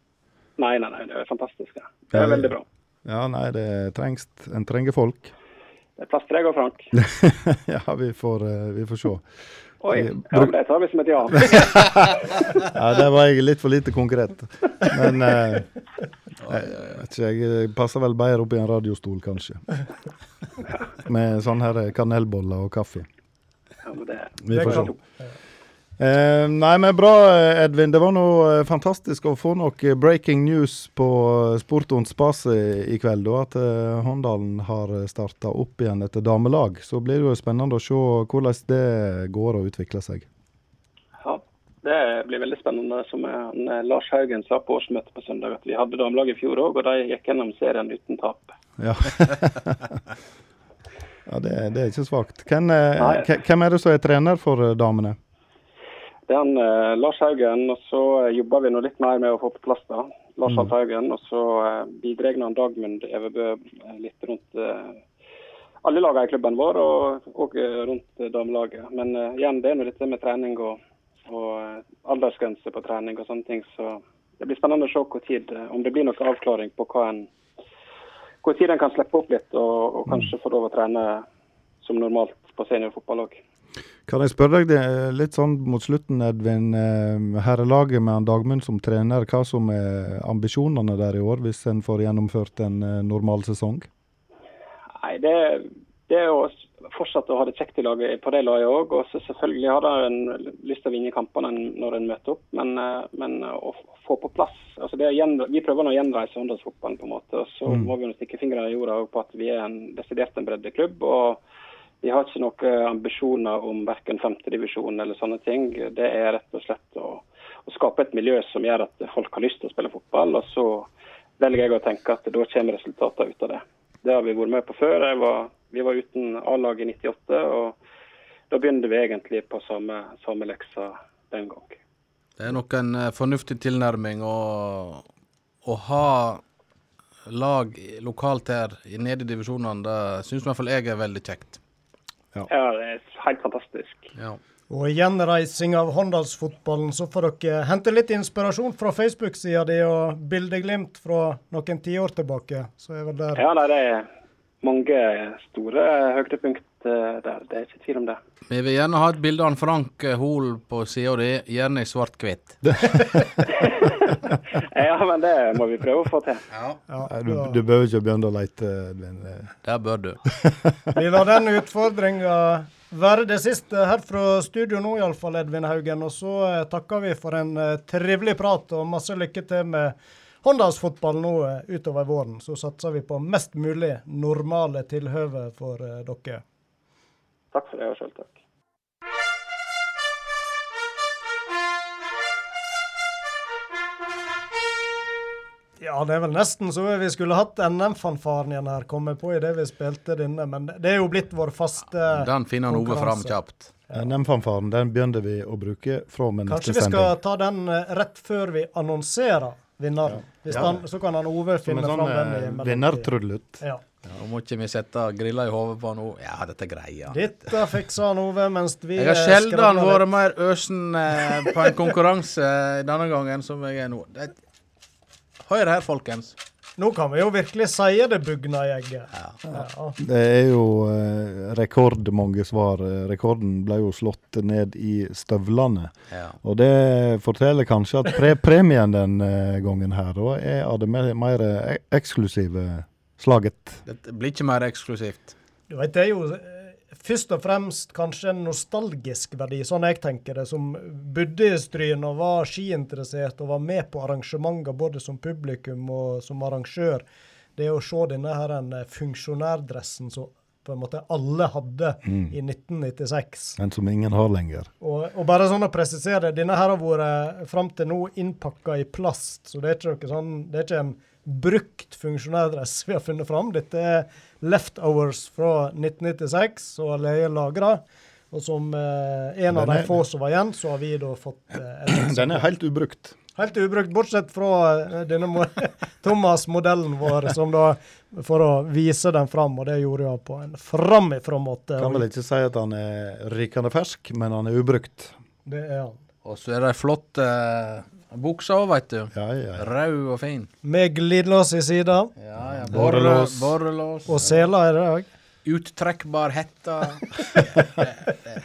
Nei, nei, nei, det er fantastisk. Ja. Det er veldig bra. Ja, nei, det trengs. En trenger folk. Det er plass til deg og Frank. ja, vi får, eh, vi får se. Oi, Vi ja, men det tar vi som et ja. ja, det var jeg litt for lite konkret. Men eh, Jeg jeg, jeg passer vel bedre opp i en radiostol, kanskje. Med sånn her kanelboller og kaffe. Ja, men det, Vi får se. Eh, nei, men bra, Edvin. Det var noe eh, fantastisk å få noe eh, breaking news på eh, Spase i, kveld. Og at eh, Håndalen har starta opp igjen etter damelag. Så blir det jo spennende å se hvordan det går og utvikler seg. Ja, det blir veldig spennende. Som Lars Haugen sa på årsmøtet på søndag, at vi hadde damelag i fjor òg, og de gikk gjennom serien uten tap. Ja, ja det, det er ikke svakt. Hvem, hvem- er det som er trener for damene? Er han, eh, Lars Haugen, og så eh, jobber vi nå litt mer med å få på plass da. Lars Mm. Haugen, og så eh, bidrar han Dagmund Evebø eh, litt rundt eh, alle lagene i klubben vår, og, og rundt damelaget. Men igjen, det er nå dette med trening og, og aldersgrense på trening og sånne ting. Så det blir spennende å se hvor tid, om det blir noen avklaring på hva en, tid en kan slippe opp litt, og, og kanskje få lov å trene som normalt på seniorfotball òg. Kan jeg spørre deg litt sånn mot slutten, Edvin. eh, Herrelaget med Dagmund som trener, hva som er ambisjonene der i år, hvis en får gjennomført en eh, normal sesong? Nei, det, det er å fortsette å ha det kjekt i laget på det laget òg. Og så selvfølgelig har en lyst til å vinne kampene når en møter opp, men, eh, men å få på plass altså det gjen, Vi prøver nå å gjenreise håndballfotballen, på en måte. Og så Mm. må vi nå stikke fingrene i jorda på at vi er en desidert en breddeklubb. og vi har ikke noen ambisjoner om verken femtedivisjon eller sånne ting. Det er rett og slett å, å skape et miljø som gjør at folk har lyst til å spille fotball. Og så velger jeg å tenke at da kommer resultatene ut av det. Det har vi vært med på før. Var, vi var uten A-lag i 98, og da begynte vi egentlig på samme, samme leksa den gang. Det er nok en eh, fornuftig tilnærming å, å ha lag lokalt her nede i divisjonene. Det syns i hvert fall jeg er veldig kjekt. Ja, det er helt fantastisk. Ja. Og i gjenreising av Håndalsfotballen så får dere hente litt inspirasjon fra Facebook-sida di og bildeglimt fra noen tiår tilbake. Så er vel der Ja, nei, det er mange store høydepunkt eh, der. Det er ikke tvil om det. Vi vil gjerne ha et bilde av Frank eh, Hoel på sida di, gjerne i svart-hvitt. Ja, men det må vi prøve å få til. Ja. du, du bør ikke begynne å lete, Edvin. Der bør du. Vi lar den utfordringa være det siste her fra studio nå, iallfall, Edvin Haugen. Og så eh, takker vi for en trivelig prat og masse lykke til med Håndalsfotball nå eh, utover våren. Så satser vi på mest mulig normale tilhøve for eh, dere. Takk for det, og sjøl takk. Ja, det er vel nesten så vi skulle hatt NM-fanfaren igjen her, komme på idet vi spilte denne. Men det er jo blitt vår faste Den finner Ove fram kjapt. NM-fanfaren den begynner vi å bruke fra og med Kanskje vi skal ta den eh, rett før vi annonserer Ja. han, så kan han Ove Som finne en sånn fram den i eh, mellomtiden. vinnertrudelutt. Ja. Ja, må ikke vi sette grilla i hodet på han nå? Ja, dette er greia. Dette fikser han Ove mens vi Jeg har eh, sjelden vært mer øsen eh, på en konkurranse eh, denne gangen som jeg er nå. Det, hør her, folkens. Nå kan vi jo virkelig si det bugna i egget. Ja. Det er jo eh, rekordmange svar. Rekorden ble jo slått ned i støvlene. Ja. Og det forteller kanskje at pre premien den eh, gangen her da er av det mer, mer eh, eksklusive slaget. Det blir ikke mer eksklusivt. Du vet, det er jo eh, først og fremst kanskje en nostalgisk verdi, sånn jeg tenker det, som bodde i Stryn og var skiinteressert og var med på arrangementer både som publikum og som arrangør. Det å se denne her en eh, funksjonærdressen som på en måte alle hadde Mm. i 1996. Den som ingen har lenger. Og, og bare sånn å presisere, denne her har vært fram til nå innpakka i plast, så det er ikke sånn, det er ikke en brukt funksjonærdress vi har funnet fram. Dette er leftovers fra 1996 og leie lagra. Og som eh, en av de få som var igjen, så har vi da fått eh, Den er helt ubrukt. Helt ubrukt, bortsett fra eh, denne Thomas-modellen vår, som da for å vise den fram, og det gjorde jeg på en framifrå måte. Kan vel ikke si at han er rykende fersk, men han er ubrukt. Det er han. Og så er det flott... uh, bukser òg, veit du. Rød og fin. Med glidelås i sida. Ja, ja. Borrelås. Borrelås. Og seler er det òg. Uttrekkbar hette.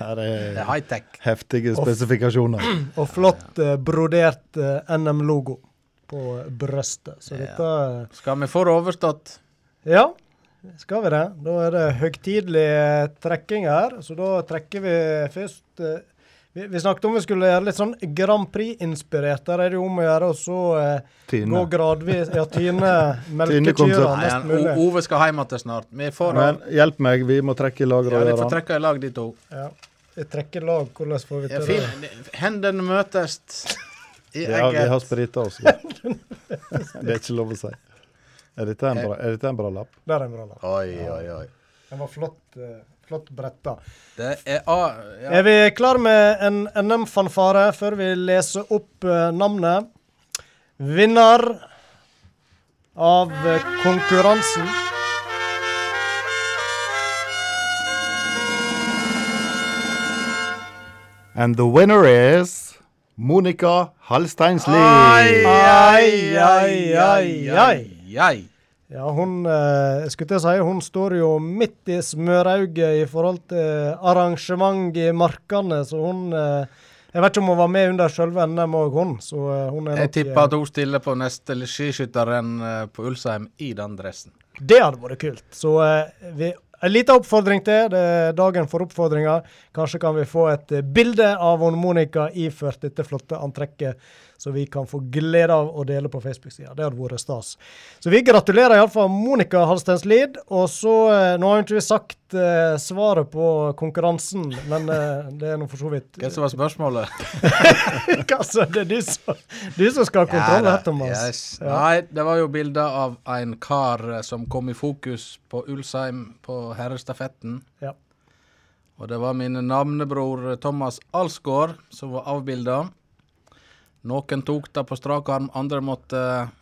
Her Det er er high-tech. heftige spesifikasjoner. Og flott eh, brodert eh, NM-logo. på brøstet. Så dette Skal vi få det overstått? Ja, skal vi det? Da er det høytidelig eh, trekking her. Så da trekker vi først eh, vi, vi snakket om vi skulle gjøre litt sånn Grand Prix-inspirert. Der er det jo om å gjøre å så eh, gå gradvis Ja, Tine melkekyra. Mest mulig. O- Ove skal hjem igjen snart. Vi får Men hjelp meg, vi må trekke i lag. Ja, de får trekke i lag, de to. Ja. Vi trekker lag. Hvordan får vi Ja, til det? fin. Hendene møtes i Ja, vi har sprita oss. det er ikke lov å si. Er dette en bra, er dette en bra lapp? Der er en bra lapp. Oi, oi, oi. Den var flott, eh, flott bretta. Det er A. Ja. Er vi klar med en NM-fanfare før vi leser opp uh, navnet? Vinner av eh, konkurransen And the winner is Monica Halsteinsli. Ai, ai, ai, ai, ai. ai. Ja, hun eh, skulle til å si, hun står jo midt i smørauget i forhold til arrangement i markene, så hun eh, Jeg vet ikke om hun var med under selve NM òg, hun. Så eh, hun er Jeg nok tipper at hun stiller på neste skiskytterrenn eh, på Ulsheim i den dressen. Det hadde vært kult. Så eh, vi, en liten oppfordring til. Det er dagen for oppfordringer. Kanskje kan vi få et eh, bilde av Monica iført dette flotte antrekket, så vi kan få glede av å dele på Facebook-sida. Det hadde vært stas. Så vi gratulerer iallfall Monica Halstenslid. Og så eh, Nå har jo ikke vi sagt eh, svaret på konkurransen, men eh, det er nå for så vidt Hva som var spørsmålet? Altså, det er du som, du som skal ha kontroll her, Thomas. Yes. Ja. Nei, det var jo bilder av en kar eh, som kom i fokus på Ulsheim på herrestafetten. Ja. Og det var min navnebror eh, Thomas Alsgaard som var avbilda. Noen tok det på strak arm, andre måtte eh,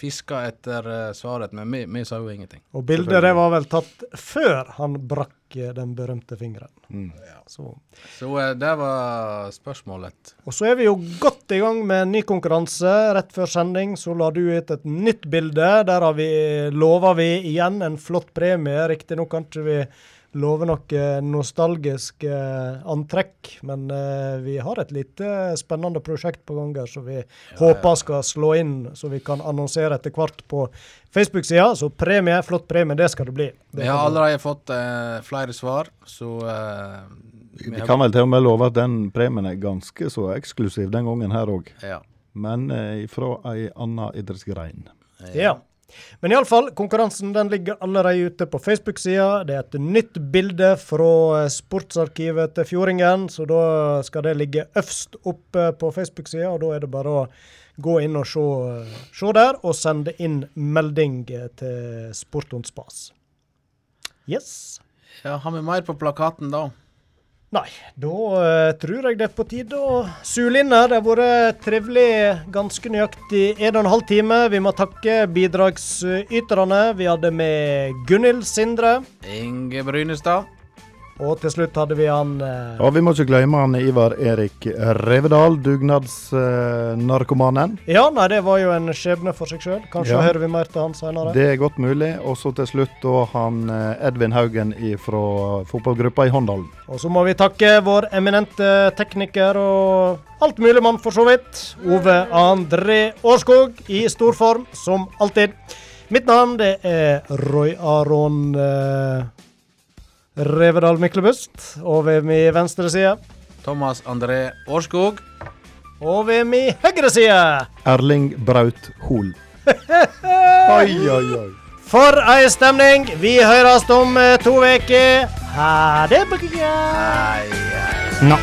fiske etter eh, svaret, men vi, vi sa jo ingenting. Og bildet det var vel tatt før han brakk eh, den berømte fingeren. Så. Så eh, det var spørsmålet. Og så er vi jo godt i gang med en ny konkurranse. Rett før sending så la du ut et nytt bilde. Der har vi, lover vi igjen en flott premie. Riktignok kan ikke vi love noe nostalgisk eh, antrekk, men eh, vi har et lite spennende prosjekt på gang her som vi håper skal slå inn, så vi kan annonsere etter hvert på Facebook-sida. Så premie, flott premie, det skal det bli. Det Vi har allerede fått eh, flere svar, så eh, Vi kan vel til og med love at den premien er ganske så eksklusiv den gangen her òg. Ja. Men eh, fra ei anna idrettsgrein. Ja. Men iallfall, konkurransen den ligger allerede ute på Facebook-sida. Det er et nytt bilde fra eh, sportsarkivet til Fjordingen, så da skal det ligge øverst oppe på Facebook-sida. Og da er det bare å gå inn og se, se der, og sende inn melding eh, til Sportons Spas. Yes. ja, Har vi mer på plakaten da? Nei, da uh, tror jeg det er på tide å sule inn her. Det har vært trivelig ganske nøyaktig en og en halv time. Vi må takke bidragsyterne. Vi hadde med Gunhild Sindre. Inge Brynestad. Og til slutt hadde vi han eh, Og vi må ikke glemme han Ivar Erik Revedal, dugnadsnarkomanen. Ja, nei, det var jo en skjebne for seg sjøl. Kanskje Ja. hører vi mer til han senere. Det er godt mulig. Og så til slutt da han eh, Edvin Haugen fra fotballgruppa i Håndalen. Og så må vi takke vår eminente tekniker og alt mulig mann, for så vidt. Ove André Årskog i stor form, som alltid. Mitt navn det er Roy Aron eh, Revedal Myklebust. Og ved min venstre side Thomas André Årskog. Og ved min høyre side Erling Braut Hol. Oi, oi, oi. For ei stemning! Vi høres om eh, to uker. Ha det bra! Nå.